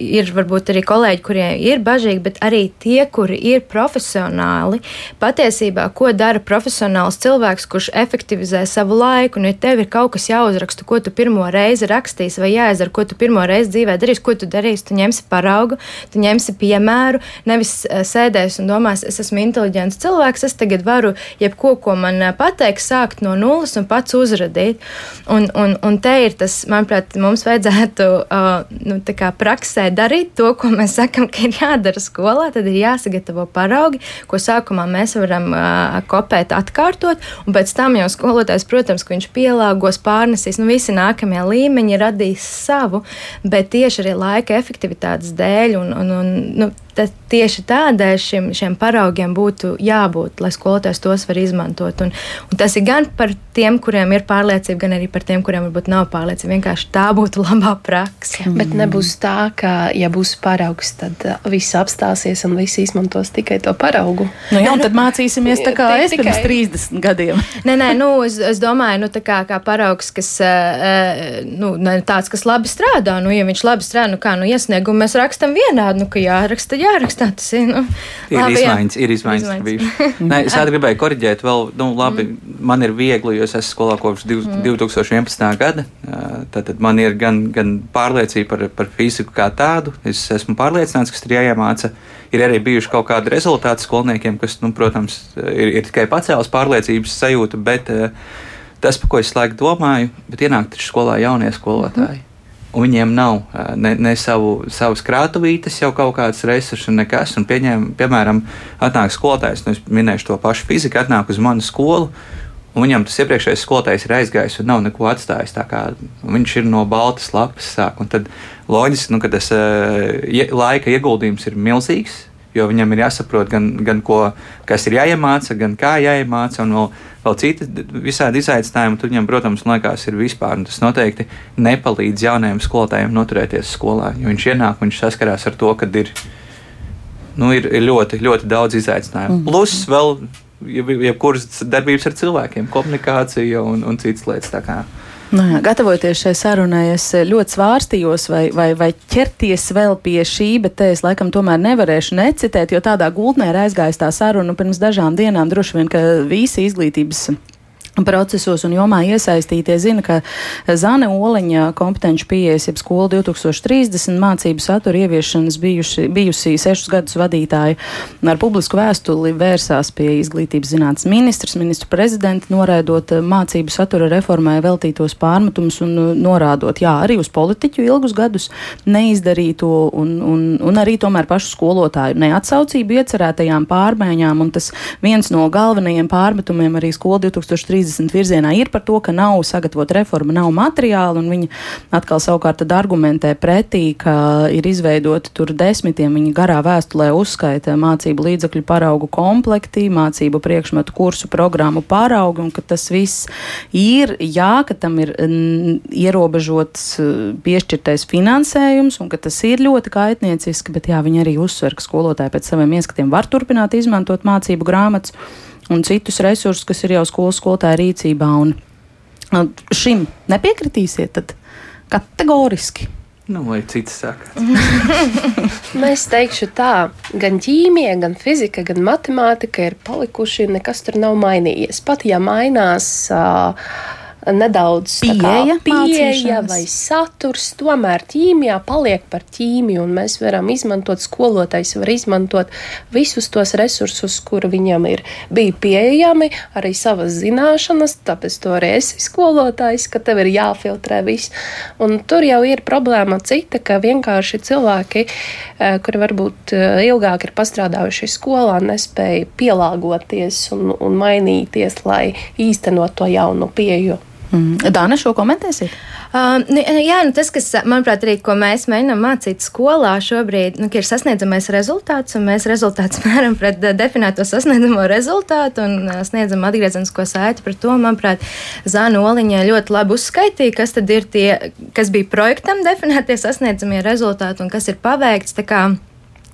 ir varbūt arī kolēģi, kuriem ir bažīgi, bet arī tie, kuri ir profesionāli, patiesībā patiesībā, ko dara profesionāls cilvēks, kurš efektivizē savu laiku. Un, ja tev ir kaut kas jāuzraksta, ko tu pirmo reizi rakstīsi, vai jāizdara, ko tu pirmo reizi dzīvē darīsi, ko tu darīsi, tu ņemsi paraugu, tu ņemsi piemēru, nevis uh, sēdēsi un domās, es esmu inteliģents cilvēks, es tagad varu jebko, ko man uh, pateiks, sākt no nulles un pats uzradīt. Un, un, un te ir tas, manuprāt, mums vajadzētu uh, nu, praksē darīt to, ko mēs sakam, ka ir jādara skolā, tad ir jāsagatavo paraugi, ko sākumā mēs varam uh, kopēt, atkārtot, un pēc tam jau skolotājs, protams, ka viņš pielāgos, pārnesīs, nu visi nākamie līmeņi radīs savu, bet tieši arī laika efektivitātes dēļ un, un, un nu, tad tieši tādēļ šim, šiem paraugiem būtu jābūt, lai skolotājs tos var izmantot. Un, un tas ir gan par tiem, kuriem ir pārliecība, gan arī par tiem, kuriem varbūt nav pārliecība. Vienkārši tā būtu labā praksa. Mm. Bet nebūs tā, ka, ja būs paraugs, tad uh, viss apstāsies un visi izmantos tikai to paraugu. Nu, jā, un tad mācīsimies tā kā es pirms 30 gadiem. nē, nē, nu, es, es domāju, nu, tā kā, kā paraugs, kas uh, uh nu, tāds, kas labi strādā. Nu, ja viņš labi strādā, nu kā, nu, iesniegumu mēs rakstam vienādi, nu, ka jāraksta, jā jārakstā. Tas ir, nu, ir labi, izmaiņas, jā. ir izmaiņas. izmaiņas. Nē, es gribēju korģēt vēl, nu, labi, mm. man ir viegli, jo es esmu skolā kopš mm. 2011. gada. Tad man ir gan, gan pārliecība par, par fiziku kā tādu. Es esmu pārliecināts, ka tas ir jāiemāca. Ir arī bijuši kaut kādi rezultāti skolniekiem, kas, nu, protams, ir, ir tikai pacēlis pārliecības sajūta, bet tas, par ko es laiku domāju, bet ienāk taču skolā jaunie skolotāji. Mm un viņiem nav ne, ne savu, savas krātuvītes, jau kaut kādas resursi, nekas. Un pieņem, piemēram, atnāk skolotājs, nu, es minēšu to pašu fiziku, atnāk uz manu skolu. Un viņam tas iepriekšējais skolotājs ir aizgājis un nav neko atstājis. Viņš ir no baltas lapas sāk. Tad loģiski, nu, ka tas uh, laika ieguldījums ir milzīgs jo viņam ir jāsaprot gan, gan ko, kas ir jāiemāca, gan kā jāiemāca, un vēl, vēl citi visādi izaicinājumi. Tur viņam, protams, liekas, ir vispār. Tas noteikti nepalīdz jaunajiem skolotājiem noturēties skolā, jo viņš ienāk, viņš saskarās ar to, ka ir, nu, ir, ir ļoti, ļoti daudz izaicinājumu. Mm. Plus vēl jebkuras darbības ar cilvēkiem, komunikācija un, un citas lietas. Nu, jā, gatavoties šai sarunai, es ļoti svārstījos, vai, vai, vai ķerties vēl pie šī, bet te es laikam tomēr nevarēšu necitēt, jo tādā gultnē ir aizgājis tā saruna pirms dažām dienām. Droši vien, ka visi izglītības procesos un jomā iesaistītie zina, ka Zane Oliņa kompetenci pieejas, jeb skola 2030 mācību satura ieviešanas bijuši, bijusī sešus gadus vadītāja. Ar publisku vēstuli vērsās pie izglītības zinātnes ministrs, ministru prezidenta, noraidot mācību satura reformai veltītos pārmetumus un norādot, jā, arī uz politiķu ilgus gadus neizdarīto un, un, un arī tomēr pašu skolotāju neatsaucību iecerētajām pārmaiņām, un tas viens no galvenajiem pārmetumiem arī skola 2030 30 virzienā ir par to, ka nav sagatavota reforma, nav materiāla, un viņi atkal savukārt argumentē pretī, ka ir izveidoti tur desmitiem viņa garā vēstulē uzskaita mācību līdzakļu paraugu komplekti, mācību priekšmetu kursu programmu paraugu, un ka tas viss ir, jā, ka tam ir ierobežots piešķirtais finansējums, un ka tas ir ļoti kaitnieciski, bet jā, viņi arī uzsver, ka skolotāji pēc saviem ieskatiem var turpināt izmantot mācību grāmatas un citus resursus, kas ir jau skolas skolotāja rīcībā. Un, un šim nepiekritīsiet, tad kategoriski. Nu, vai cits saka? Mēs teikšu tā, gan ķīmija, gan fizika, gan matemātika ir palikuši, nekas tur nav mainījies. Pat ja mainās uh, nedaudz pieeja, kā, pieeja vai saturs, tomēr ķīmijā paliek par ķīmiju, un mēs varam izmantot, skolotājs var izmantot visus tos resursus, kur viņam ir bija pieejami, arī savas zināšanas, tāpēc to arī esi skolotājs, ka tev ir jāfiltrē viss. Un tur jau ir problēma cita, ka vienkārši cilvēki, eh, kuri varbūt eh, ilgāk ir pastrādājuši skolā, nespēja pielāgoties un, un mainīties, lai īstenot to jaunu pieeju. Mm. Dāna, šo komentēsiet? Uh, jā, nu tas, kas, manuprāt, arī ko mēs mēģinām mācīt skolā šobrīd, nu, ir sasniedzamais rezultāts, un mēs rezultātus mēram pret definēto sasniedzamo rezultātu un sniedzam atgriezenisko saiti par to. Manuprāt, Zāna Oliņa ļoti labi uzskaitīja, kas tad ir tie, kas bija projektam definētie sasniedzamie rezultāti un kas ir paveikts.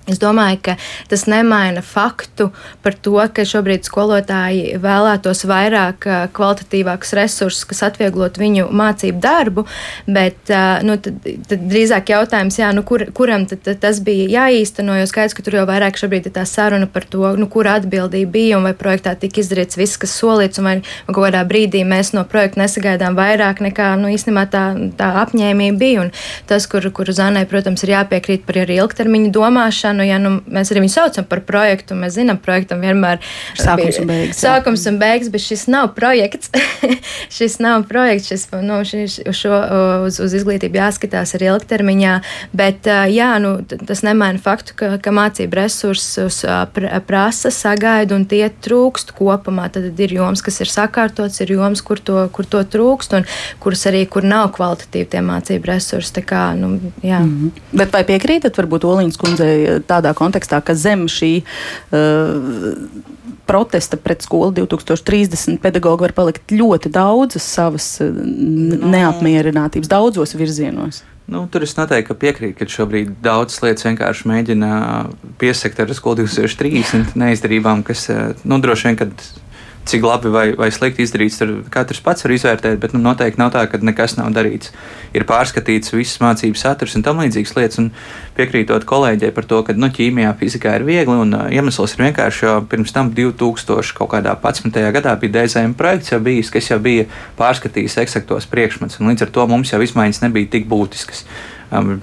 Es domāju, ka tas nemaina faktu par to, ka šobrīd skolotāji vēlētos vairāk kvalitatīvākus resursus, kas atvieglotu viņu mācību darbu, bet nu, tad, tad drīzāk jautājums, jā, nu, kur, kuram tad, tad tas bija jāīsteno, jo skaidrs, ka tur jau vairāk šobrīd ir tā saruna par to, nu, kura atbildība bija un vai projektā tika izdarīts viss, kas solīts, un vai kaut kādā brīdī mēs no projekta nesagaidām vairāk nekā, nu, īstenībā tā, tā apņēmība bija. Un tas, kur, kur Zanai, protams, ir jāpiekrīt par arī ilgtermiņa domāšanu nu, ja nu, mēs arī viņu saucam par projektu, mēs zinām, projektam vienmēr ir sākums un beigas. Sākums un beigas, bet šis nav projekts. šis nav projekts, šis, nu, šis, šo, uz, uz izglītību jāskatās arī ilgtermiņā, bet jā, nu, tas nemaina faktu, ka, ka mācību resursus prasa, sagaida un tie trūkst kopumā. Tad ir joms, kas ir sakārtots, ir joms, kur to, kur to trūkst un kuras arī, kur nav kvalitatīvi tie mācību resursi. Kā, nu, jā. mm -hmm. Bet vai piekrītat varbūt Oliņas kundzei tādā kontekstā, ka zem šī uh, protesta pret skolu 2030 pedagogi var palikt ļoti daudzas savas uh, neapmierinātības daudzos virzienos. Nu, tur es noteikti piekrītu, ka šobrīd daudzas lietas vienkārši mēģina piesakt ar skolu 2030 neizdarībām, kas uh, nu, droši vien, kad cik labi vai, vai slikti izdarīts, tur katrs pats var izvērtēt, bet nu, noteikti nav tā, ka nekas nav darīts. Ir pārskatīts viss mācību saturs un tam līdzīgas lietas, un piekrītot kolēģei par to, ka nu, ķīmijā, fizikā ir viegli, un uh, iemesls ir vienkārši, jo pirms tam 2011. gadā bija DZM projekts jau bijis, kas jau bija pārskatījis eksaktos priekšmetus, un līdz ar to mums jau izmaiņas nebija tik būtiskas.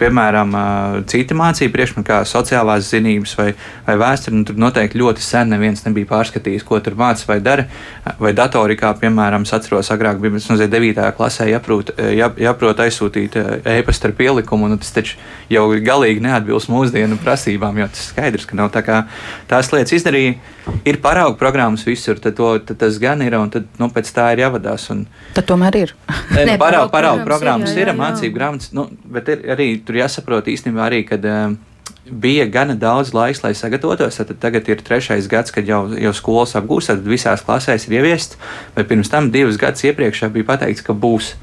Piemēram, citi mācību priekšmeti, kā sociālās zinības vai, vai vēsture, nu, tur noteikti ļoti sen neviens nebija pārskatījis, ko tur mācās vai dara. Vai datorikā, piemēram, es atceros, agrāk bija mazliet 9. klasē jāprot, jā, jāprot aizsūtīt e-pasta ar pielikumu, un tas taču jau galīgi neatbilst mūsdienu prasībām, jo tas skaidrs, ka nav tā kā tās lietas izdarīja. Ir paraugu programmas visur, tad, to, tad tas gan ir, un tad, nu, pēc tā ir jāvadās. Un, tad tomēr ir. Nē, nu, paraugu, paraugu programmas ir, ir mācību grāmatas, nu, bet ir arī tur jāsaprot īstenībā arī, kad uh, bija gana daudz laiks, lai sagatavotos. Tad tagad ir trešais gads, kad jau, jau skolas apgūst, tad visās klasēs ir ieviests, bet pirms tam divus gadus iepriekš bija pateikts, ka būs.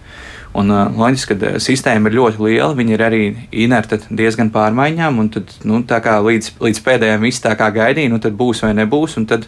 Un, uh, loģiski, ka uh, sistēma ir ļoti liela, viņi ir arī inerti diezgan pārmaiņām, un tad, nu, līdz, līdz pēdējiem viss tā kā gaidīja, nu, tad būs vai nebūs. Un tad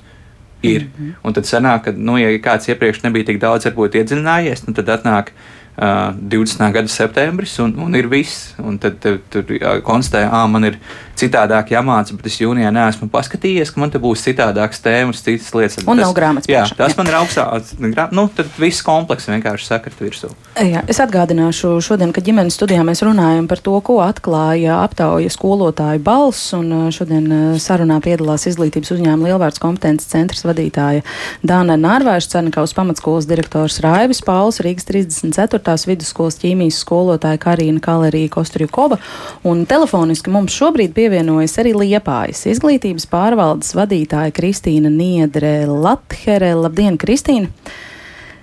ir. Mm -hmm. Un tad sanāk, ka, nu, ja kāds iepriekš nebija tik daudz, varbūt iedziļinājies, nu, tad atnāk 20. gada septembris un, un ir viss. Un tad tur konstatēja, ka man ir citādāk jāmāca, bet es jūnijā neesmu paskatījies, ka man te būs citādākas tēmas, citas lietas. Un tas, nav grāmatas. Jā, tas jā. man ir augstāk. Nu, tad viss komplekss vienkārši sakrit virsū. Jā, es atgādināšu šodien, ka ģimenes studijā mēs runājam par to, ko atklāja aptauja skolotāju balss. Un uh, šodien uh, sarunā piedalās izglītības uzņēmuma Lielvārds kompetences centrs vadītāja Dāna Nārvēša, Cernikavas pamatskolas direktors Raivis Pauls, Rīgas 34. vidusskolas ķīmijas skolotāja Karina Kalerija Kostrjukova. Un telefoniski mums šobrīd pievienojas pievienojas arī Liepājas izglītības pārvaldes vadītāja Kristīna Niedre Lathere. Labdien, Kristīna!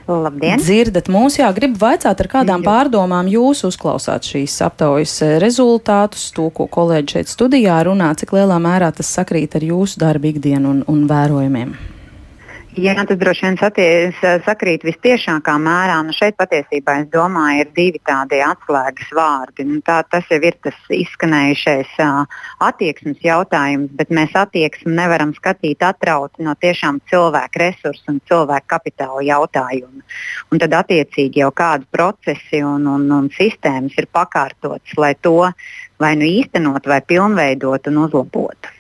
Labdien! Dzirdat mūs, jā, gribu vaicāt, ar kādām pārdomām jūs uzklausāt šīs aptaujas rezultātus, to, ko kolēģi šeit studijā runā, cik lielā mērā tas sakrīt ar jūsu darbu ikdienu un, un vērojumiem? Jā, tas droši vien saties, sakrīt vistiešākā mērā. Nu šeit patiesībā es domāju, ir divi tādi atslēgas vārdi. Nu, tā, tas jau ir tas izskanējušais uh, attieksmes jautājums, bet mēs attieksmi nevaram skatīt atrauti no tiešām cilvēku resursu un cilvēku kapitāla jautājumu. Un tad attiecīgi jau kādi procesi un, un, un sistēmas ir pakārtotas, lai to vai nu īstenot, vai pilnveidot un uzlabot.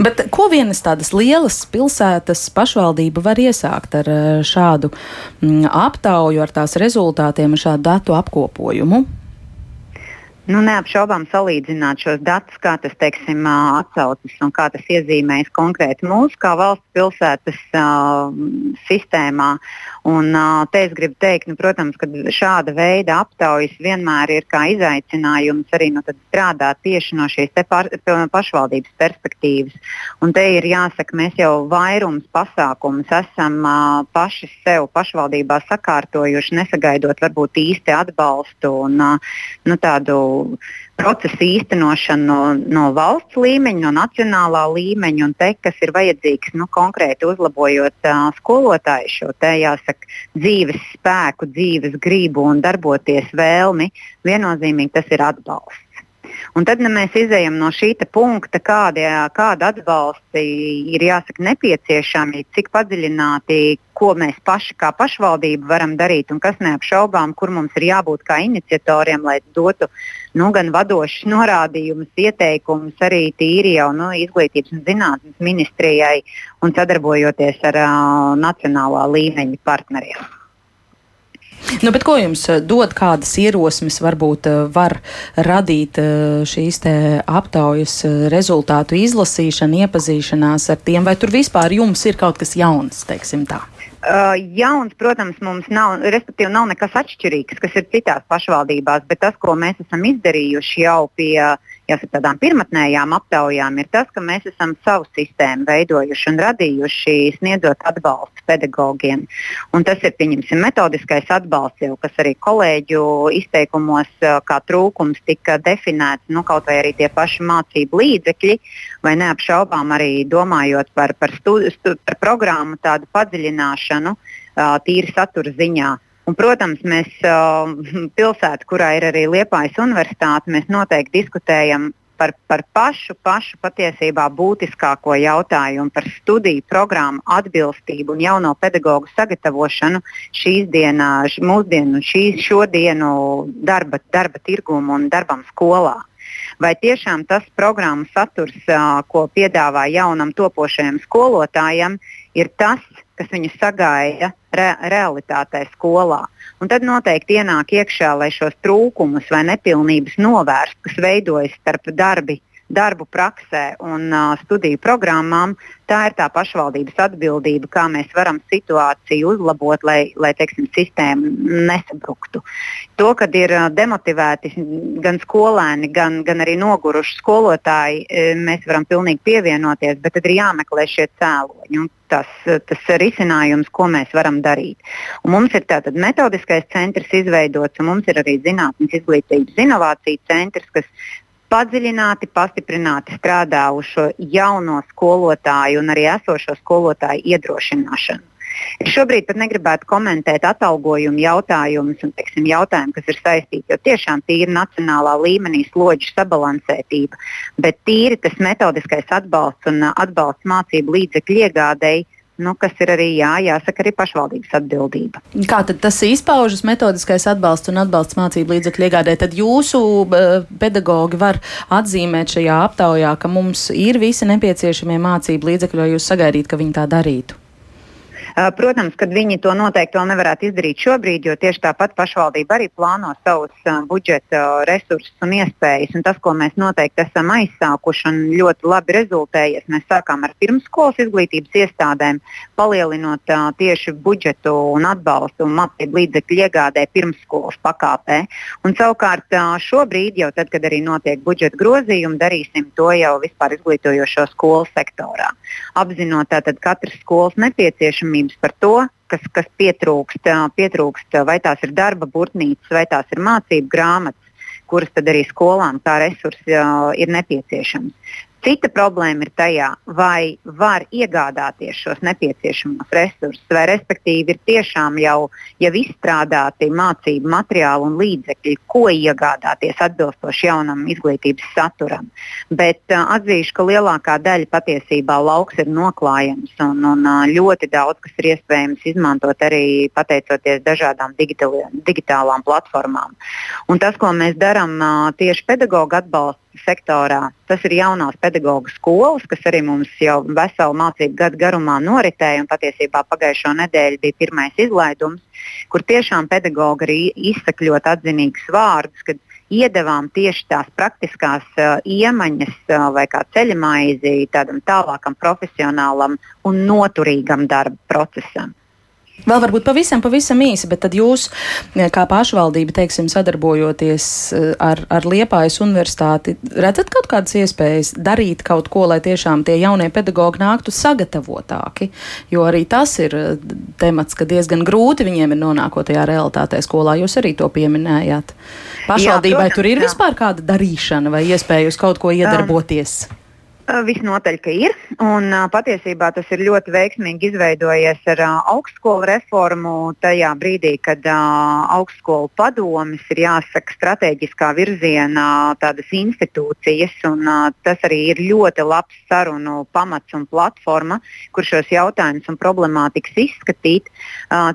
Bet ko vienas tādas lielas pilsētas pašvaldība var iesākt ar eh, šādu mm, aptauju, ar tās rezultātiem, ar šādu datu apkopojumu? Nu, neapšaubām salīdzināt šos datus, kā tas teiksim, atsaucas un kā tas iezīmējas konkrēti mūsu kā valsts pilsētas uh, sistēmā. Un, te es gribu teikt, nu, protams, ka šāda veida aptaujas vienmēr ir kā izaicinājums arī nu, strādāt tieši no šīs par, pašvaldības perspektīvas. Un te ir jāsaka, mēs jau vairums pasākumus esam uh, paši sev pašvaldībā sakārtojuši, nesagaidot varbūt īsti atbalstu un uh, nu, tādu procesu īstenošanu no, no valsts līmeņa, no nacionālā līmeņa, un te, kas ir vajadzīgs nu, konkrēti uzlabojot uh, skolotāju šo te, jāsaka, dzīves spēku, dzīves gribu un darboties vēlmi, viennozīmīgi tas ir atbalsts. Un tad ne, mēs izējām no šī punkta, kādi, kāda atbalsti ir jāsaka nepieciešami, cik padziļināti, ko mēs paši kā pašvaldība varam darīt un kas neapšaubām, kur mums ir jābūt kā iniciatoriem, lai dotu nu, gan vadošus norādījumus, ieteikumus arī tīri jau nu, izglītības un zinātnes ministrijai un sadarbojoties ar uh, nacionālā līmeņa partneriem. Nu, ko jums eh, dod kādas ierosmes, varbūt eh, var radīt eh, šīs aptaujas rezultātu izlasīšana, iepazīšanās ar tiem, vai tur vispār jums ir kaut kas jauns, teiksim tā? Uh, jauns, protams, mums nav, respektīvi, nav nekas atšķirīgs, kas ir citās pašvaldībās, bet tas, ko mēs esam izdarījuši jau pie uh, jāsaka, tādām pirmotnējām aptaujām, ir tas, ka mēs esam savu sistēmu veidojuši un radījuši, sniedzot atbalstu pedagogiem. Un tas ir pieņemsim, metodiskais atbalsts, jau, kas arī kolēģu izteikumos kā trūkums tika definēts, nu, kaut vai arī tie paši mācību līdzekļi, vai neapšaubām arī domājot par, par, stu, stu, par programmu tādu padziļināšanu, tīri satura ziņā. Un, protams, mēs uh, pilsētā, kurā ir arī Liepājas universitāte, mēs noteikti diskutējam par, par pašu, pašu patiesībā būtiskāko jautājumu, par studiju programmu atbilstību un jauno pedagoģu sagatavošanu šīs dienas, mūsdienu, šīs, šodienu darba, darba tirgumu un darbam skolā. Vai tiešām tas programmas saturs, ko piedāvā jaunam topošajam skolotājam, ir tas, kas viņu sagaida re, realitātē skolā. Un tad noteikti ienāk iekšā, lai šos trūkumus vai nepilnības novērstu, kas veidojas starp darbi darbu praksē un uh, studiju programmām, tā ir tā pašvaldības atbildība, kā mēs varam situāciju uzlabot, lai, lai teiksim, sistēma nesabruktu. To, kad ir uh, demotivēti gan skolēni, gan, gan arī noguruši skolotāji, mēs varam pilnīgi pievienoties, bet tad ir jāmeklē šie cēloņi. Tas, tas risinājums, ko mēs varam darīt. Un mums ir tātad metodiskais centrs izveidots, un mums ir arī zinātnīs izglītības inovāciju centrs, kas padziļināti, pastiprināti strādā uz šo jauno skolotāju un arī esošo skolotāju iedrošināšanu. Es šobrīd pat negribētu komentēt atalgojumu jautājumus un teiksim, jautājumu, kas ir saistīti ar tiešām tīri nacionālā līmenī slodžu sabalansētību, bet tīri tas metodiskais atbalsts un atbalsts mācību līdzekļu iegādēji nu, kas ir arī jā, jāsaka arī pašvaldības atbildība. Kā tad tas izpaužas metodiskais atbalsts un atbalsts mācību līdzekļu iegādē? Tad jūsu pedagogi var atzīmēt šajā aptaujā, ka mums ir visi nepieciešamie mācību līdzekļi, vai jūs sagaidīt, ka viņi tā darītu? Uh, protams, ka viņi to noteikti vēl nevarētu izdarīt šobrīd, jo tieši tāpat pašvaldība arī plāno savus uh, budžeta resursus un iespējas. Un tas, ko mēs noteikti esam aizsākuši un ļoti labi rezultējies, mēs sākām ar pirmsskolas izglītības iestādēm, palielinot tieši budžetu un atbalstu un mācību līdzekļu iegādē pirmsskolas pakāpē. Un savukārt šobrīd, jau tad, kad arī notiek budžeta grozījumi, darīsim to jau vispār izglītojošo skolu sektorā. Apzinot tātad katras skolas nepieciešamību neskaidrības par to, kas, kas pietrūkst, pietrūkst, vai tās ir darba burtnīcas, vai tās ir mācību grāmatas, kuras tad arī skolām kā resursi ir nepieciešams. Cita problēma ir tajā, vai var iegādāties šos nepieciešamos resursus, vai respektīvi ir tiešām jau, jau izstrādāti mācību materiāli un līdzekļi, ko iegādāties atbilstoši jaunam izglītības saturam. Bet uh, atzīšu, ka lielākā daļa patiesībā lauks ir noklājams un, un uh, ļoti daudz kas ir iespējams izmantot arī pateicoties dažādām digitālām platformām. Un tas, ko mēs darām uh, tieši pedagoģa atbalsta sektorā. Tas ir jaunās pedagoģa skolas, kas arī mums jau veselu mācību gadu garumā noritēja. Patiesībā pagājušo nedēļu bija pirmais izlaidums, kur tiešām pedagoģi arī izsakļot atzinīgus vārdus, kad iedavām tieši tās praktiskās uh, iemaņas uh, vai kā ceļamaizi tādam tālākam profesionālam un noturīgam darba procesam. Vēl varbūt pavisam, pavisam īsi, bet tad jūs, eh, kā pašvaldība, teiksim, sadarbojoties eh, ar, ar Liepājas universitāti, redzat kaut kādas iespējas darīt kaut ko, lai tiešām tie jaunie pedagoģi nāktu sagatavotāki? Jo arī tas ir eh, temats, ka diezgan grūti viņiem ir nonākot tajā realitātē skolā. Jūs arī to pieminējāt. Pašvaldībai jā, protams, tur ir jā. vispār kāda darīšana vai iespēja uz kaut ko iedarboties? Um. Visnotaļ, ka ir. Un, patiesībā tas ir ļoti veiksmīgi izveidojies ar augstskolu reformu. Tajā brīdī, kad augstskolu padomis ir jāsaka strateģiskā virzienā tādas institūcijas, un tas arī ir ļoti labs sarunu pamats un platforma, kur šos jautājumus un problemātikas izskatīt.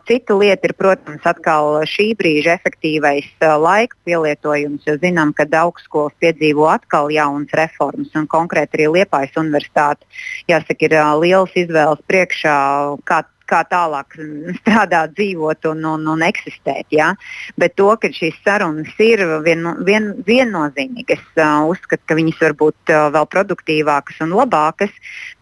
Cita lieta ir, protams, atkal šī brīža efektīvais laika pielietojums, jo zinām, ka augstskolas piedzīvo atkal jaunas reformas un konkrēti arī Liepājas universitāte, jāsaka, ir liels izvēles priekšā, kā kā tālāk strādāt, dzīvot un, un, un eksistēt. Ja? Bet to, ka šīs sarunas ir vien, vien, viennozīmīgas, uh, uzskatu, ka viņas var būt uh, vēl produktīvākas un labākas,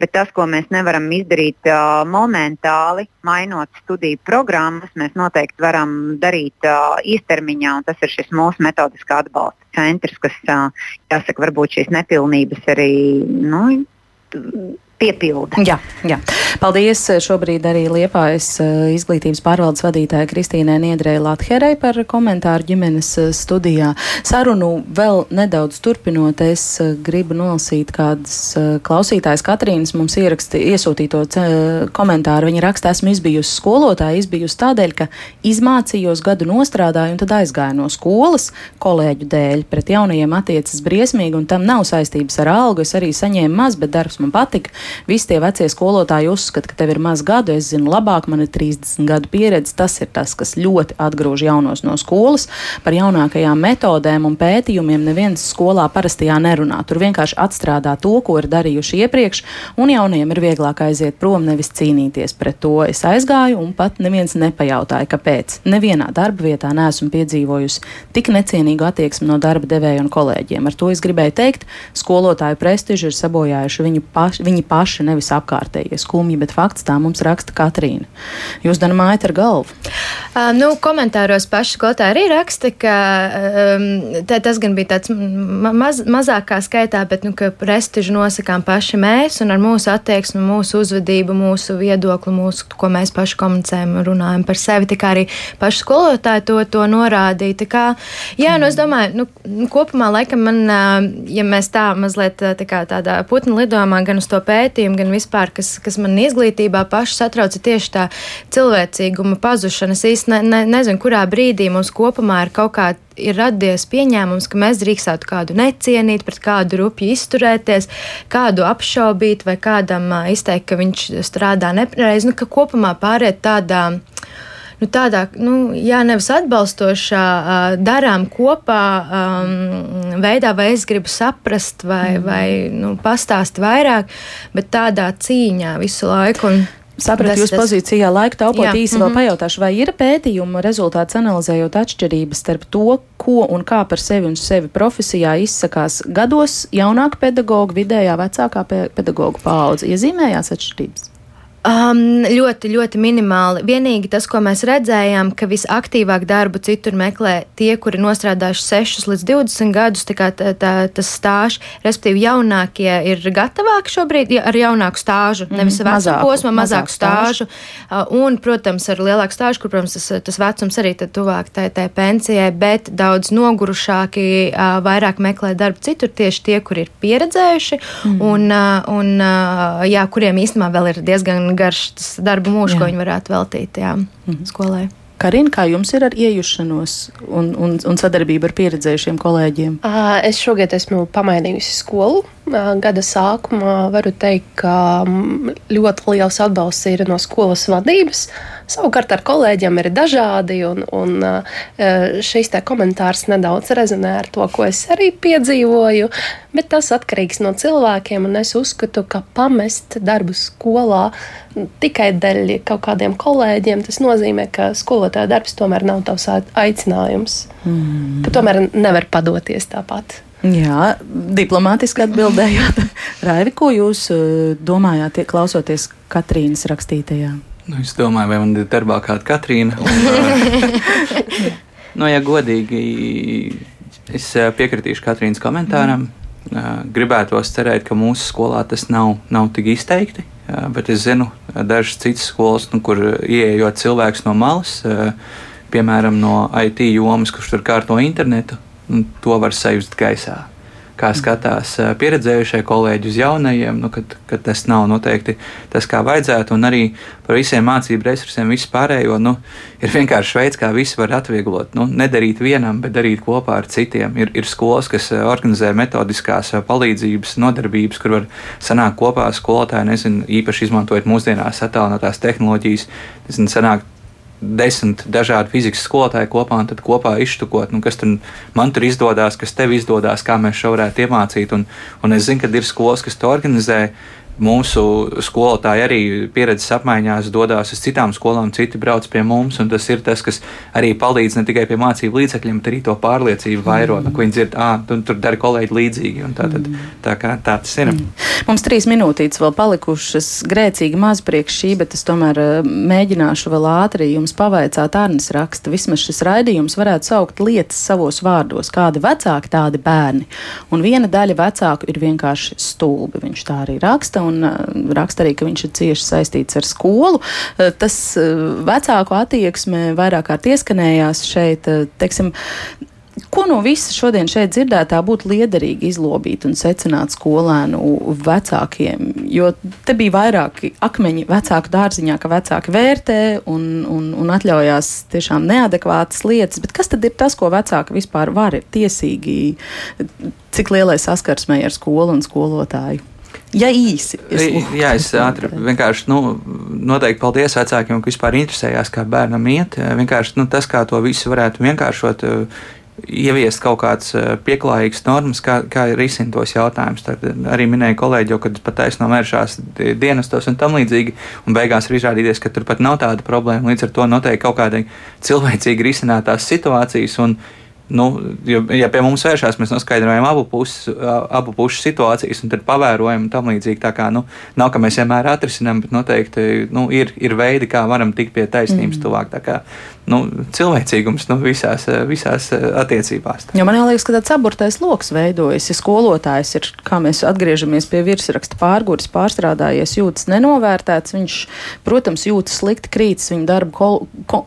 bet tas, ko mēs nevaram izdarīt uh, momentāli, mainot studiju programmas, mēs noteikti varam darīt uh, īstermiņā, un tas ir šis mūsu metodiskā atbalsta centrs, kas, uh, jāsaka, varbūt šīs nepilnības arī nu, piepilda. Jā, jā. Paldies šobrīd arī Liepājas eh, izglītības pārvaldes vadītāja Kristīnai Niedrei Latherei par komentāru ģimenes eh, studijā. Sarunu vēl nedaudz turpinot, es eh, gribu nolasīt kādas klausītājas Katrīnas mums ieraksti, iesūtīto komentāru. Viņa raksta, esmu izbijusi skolotāja, izbijusi tādēļ, ka izmācījos gadu nostrādāju un tad aizgāju no skolas kolēģu dēļ. Pret jaunajiem attiecas briesmīgi un tam nav saistības ar algu. Es arī saņēmu maz, bet darbs man patika. Visi tie vecie skolotāji uzskata, ka tev ir maz gadu, es zinu labāk, man ir 30 gadu pieredze. Tas ir tas, kas ļoti atgrūž jaunos no skolas. Par jaunākajām metodēm un pētījumiem neviens skolā parastajā nerunā. Tur vienkārši atstrādā to, ko ir darījuši iepriekš, un jauniem ir vieglāk aiziet prom, nevis cīnīties pret to. Es aizgāju, un pat neviens nepajautāja, kāpēc. Nevienā darba vietā neesmu piedzīvojusi tik necienīgu attieksmi no darba devēja un kolēģiem. Ar to es gribēju teikt, skolotāju prestižu ir sabojājuši viņu paši, viņi paši, nevis apkārtējie skumji, bet fakts tā mums raksta Katrīna. Jūs dan mājat ar galvu? Uh, nu, komentāros paši skolotāji arī raksta, ka um, tā, tas gan bija tāds maz, mazākā skaitā, bet, nu, ka prestižu nosakām paši mēs un ar mūsu attieksmi, mūsu uzvedību, mūsu viedokli, mūsu, ko mēs paši komunicējam, runājam par sevi, tā kā arī paši skolotāji to, to norādīja. Tā kā, jā, nu, es domāju, nu, kopumā laikam man, ja mēs tā mazliet tā kā tādā putnu lidojumā gan uz to pētījumu, gan vispār, kas, kas man izglītībā paši satrauca tieši tā cilvēcīguma pazušana. Es īsti ne, ne, nezinu, kurā brīdī mums kopumā ir kaut kā ir radies pieņēmums, ka mēs drīkstētu kādu necienīt, pret kādu rupju izturēties, kādu apšaubīt vai kādam izteikt, ka viņš strādā nepareizi, nu, ka kopumā pāriet tādā nu, tādā, nu, jā, nevis atbalstošā, darām kopā um, veidā, vai es gribu saprast, vai, mm. vai nu, pastāst vairāk, bet tādā cīņā visu laiku. Un, Sapratu jūsu pozīcijā, laika taupot īsi mm -hmm. vēl pajautāšu, vai ir pētījuma rezultāts analizējot atšķirības starp to, ko un kā par sevi un sevi profesijā izsakās gados jaunāka pedagoga, vidējā vecākā pedagoga paudze. Iezīmējās atšķirības? Um, ļoti, ļoti minimāli. Vienīgi tas, ko mēs redzējām, ka visaktīvāk darbu citur meklē tie, kuri nostrādājuši 6 līdz 20 gadus, tā kā tā, tā, tas stāžs, respektīvi jaunākie ir gatavāki šobrīd ar jaunāku stāžu, mm, nevis vecuma posmu, mazāku stāžu. Uh, un, protams, ar lielāku stāžu, kur, protams, tas, tas vecums arī tuvāk tai, tai pensijai, bet daudz nogurušāki, vairāk meklē darbu citur tieši tie, kuri ir pieredzējuši mm. un, un jā, kuriem īstenībā vēl ir diezgan garš darba mūžs, ko viņi varētu veltīt jā, mhm. skolai. Karina, kā jums ir ar iejušanos un, un, un sadarbību ar pieredzējušiem kolēģiem? Es šogad esmu pamainījusi skolu. Gada sākumā varu teikt, ka ļoti liels atbalsts ir no skolas vadības. Savukārt ar kolēģiem ir dažādi, un, un šis komentārs nedaudz rezonē ar to, ko es arī piedzīvoju. Bet tas atkarīgs no cilvēkiem, un es uzskatu, ka pamest darbu skolā tikai dēļ kaut kādiem kolēģiem, tas nozīmē, ka skolotāja darbs tomēr nav tavs aicinājums. Mm. Ka tomēr nevar padoties tāpat. Jā, diplomātiski atbildējāt. Raivi, ko jūs domājāt, klausoties Katrīnas rakstītajā? Nu, es domāju, vai man ir darbā kāda Katrīna. Un, nu, ja godīgi, es piekritīšu Katrīnas komentāram. Mm. Gribētos cerēt, ka mūsu skolā tas nav, nav tik izteikti, bet es zinu dažas citas skolas, nu, kur ieejot cilvēks no malas, piemēram, no IT jomas, kurš tur kārto internetu, to var sajust gaisā. kā skatās pieredzējušie kolēģi uz jaunajiem, nu, kad, kad tas nav noteikti tas, kā vajadzētu, un arī par visiem mācību resursiem, visu pārējo, nu, ir vienkārši veids, kā visu var atvieglot. Nu, nedarīt vienam, bet darīt kopā ar citiem. Ir, ir skolas, kas organizē metodiskās palīdzības nodarbības, kur var sanākt kopā skolotāji, nezinu, īpaši izmantojot mūsdienās attālinātās tehnoloģijas, nezinu, sanākt desmit dažādi fizikas skolotāji kopā un tad kopā iztukot, nu, kas tur man tur izdodas, kas tev izdodas, kā mēs šo varētu iemācīt. Un, un es zinu, ka ir skolas, kas to organizē. Mūsu skolotāji arī pieredzes apmaiņās dodas uz citām skolām, citi brauc pie mums. Tas ir tas, kas arī palīdz ne tikai pie mācību līdzekļiem, bet arī to pārliecību vairo. Mm. Ko viņi dzird, ah, tu, tur dara kolēģi līdzīgi. Tā, tad, tā, kā, tā tas ir. Mm. Mums trīs minūtītes vēl palikušas grēcīgi maz priekš šī, bet es tomēr mēģināšu vēl ātri jums pavaicāt Arnis raksta. Vismaz šis raidījums varētu saukt lietas savos vārdos. Kādi vecāki, tādi bērni. Un viena daļa vecāku ir vienkārši stulbi. Viņš tā arī raksta un uh, raksta arī, ka viņš ir cieši saistīts ar skolu. Uh, tas uh, vecāku attieksme vairāk kārt ieskanējās šeit, teiksim, Ko no visa šodien šeit dzirdētā būtu liederīgi izlobīt un secināt skolēnu vecākiem? Jo te bija vairāki akmeņi vecāku dārziņā, ka vecāki vērtē un, un, un atļaujās tiešām neadekvātas lietas. Bet kas tad ir tas, ko vecāki vispār var tiesīgi, cik lielai saskarsmē ar skolu un skolotāju? Ja īsi. Es Jā, es ātri vienkārši nu, noteikti paldies vecākiem, ka vispār interesējās, kā bērnam iet. Vienkārši nu, tas, kā to visu varētu vienkāršot, ieviest kaut kādas pieklājīgas normas, kā, kā risināt tos jautājumus. Tad arī minēja kolēģi, kad pat taisno vēršās dienestos un tam līdzīgi, un beigās ir izrādījies, ka tur pat nav tāda problēma. Līdz ar to noteikti kaut kāda cilvēcīgi risinātās situācijas. Un, Nu, jo, ja pie mums vēršās, mēs noskaidrojam abu pušu, abu pušu situācijas un tad pavērojam tam līdzīgi. Tā kā, nu, nav, ka mēs vienmēr atrisinām, bet noteikti nu, ir, ir veidi, kā varam tikt pie taisnības mm. tuvāk. Tā kā nu, cilvēcīgums nu, visās, visās attiecībās. Jo man liekas, ka tāds saburtais lokus veidojas. Ja skolotājs ir, kā mēs atgriežamies pie virsraksta pārgūris, pārstrādājies, jūtas nenovērtēts, viņš, protams, jūtas slikti, krītas viņa darba ko, ko,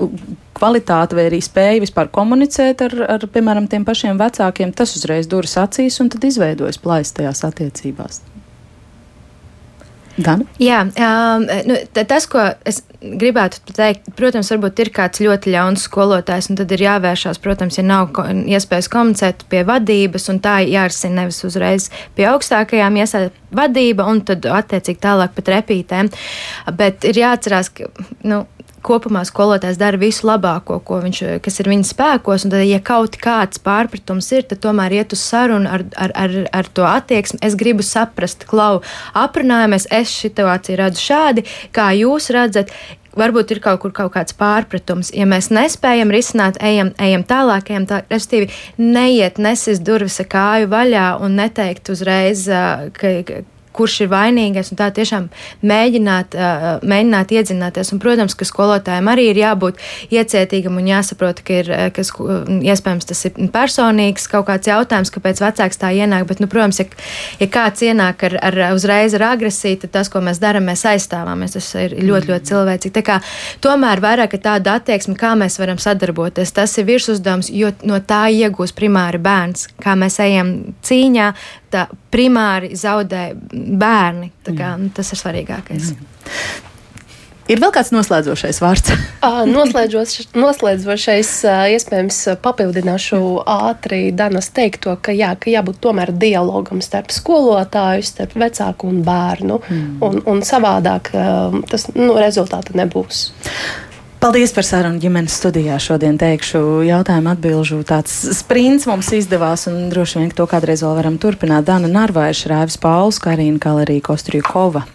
kvalitāte vai arī spēja vispār komunicēt ar, ar, piemēram, tiem pašiem vecākiem, tas uzreiz duras acīs un tad izveidojas plaisas tajās attiecībās. Dana? Jā, um, nu, tas, ko es gribētu teikt, protams, varbūt ir kāds ļoti ļauns skolotājs, un tad ir jāvēršās, protams, ja nav ko, iespējas komunicēt pie vadības, un tā jārisina nevis uzreiz pie augstākajām iestādēm vadība, un tad attiecīgi tālāk pat repītēm. Bet ir jāatcerās, ka, nu, kopumā skolotājs dara visu labāko, viņš, kas ir viņa spēkos. Tad, ja kaut kāds pārpratums ir, tad tomēr iet uz sarunu ar, ar, ar, ar to attieksmi. Es gribu saprast, klau, aprunājamies, es situāciju redzu šādi, kā jūs redzat varbūt ir kaut kur kaut kāds pārpratums. Ja mēs nespējam risināt, ejam, ejam tālāk, ejam tā, respektīvi, neiet, nesis durvis ar kāju vaļā un neteikt uzreiz, ka, kurš ir vainīgais, un tā tiešām mēģināt, mēģināt iedzināties. Un, protams, ka skolotājiem arī ir jābūt iecietīgam un jāsaprot, ka ir, ka iespējams tas ir personīgs kaut kāds jautājums, kāpēc vecāks tā ienāk, bet, nu, protams, ja, ja kāds ienāk ar, ar uzreiz ar agresiju, tad tas, ko mēs darām, mēs aizstāvāmies. Tas ir ļoti, ļoti cilvēcīgi. Tā kā, tomēr vairāk tāda attieksme, kā mēs varam sadarboties, tas ir virsuzdevums, jo no tā iegūs primāri bērns, kā mēs ejam cīņā, tā primāri zaudē bērni. Kā, nu, tas ir svarīgākais. Mm. Ir vēl kāds noslēdzošais vārds? noslēdzošais, iespējams, papildināšu ātri Danas teikto, ka, jā, ka jābūt tomēr dialogam starp skolotāju, starp vecāku un bērnu. Mm. Un, un savādāk tas nu, rezultāta nebūs. Paldies par sarunu ģimenes studijā. Šodien teikšu jautājumu atbilžu. Tāds sprints mums izdevās, un droši vien to kādreiz vēl varam turpināt. Dana Narvaiša, Rāvis Pauls, Karina Kalerija Kostrīkova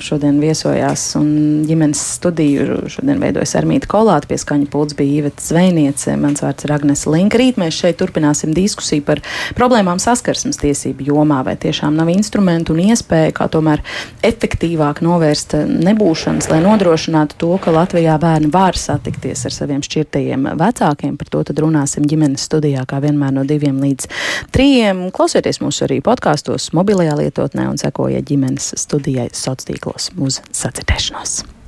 šodien viesojās, un ģimenes studiju šodien veidojas Armīta Kolāta, pie skaņa pults bija Īveta Zvejniece, mans vārds ir Agnes Linka. Rīt mēs šeit turpināsim diskusiju par problēmām saskarsmes tiesību jomā, vai tiešām nav instrumentu un iespēju, kā tomēr efektīvāk novērst nebūšanas, lai nodrošinātu to, ka Latvijā bērni var var satikties ar saviem šķirtajiem vecākiem. Par to tad runāsim ģimenes studijā, kā vienmēr no diviem līdz trījiem. Klausieties mūsu arī podkāstos, mobilajā lietotnē un sekojiet ģimenes studijai sociālos tīklos uz sacirdēšanos.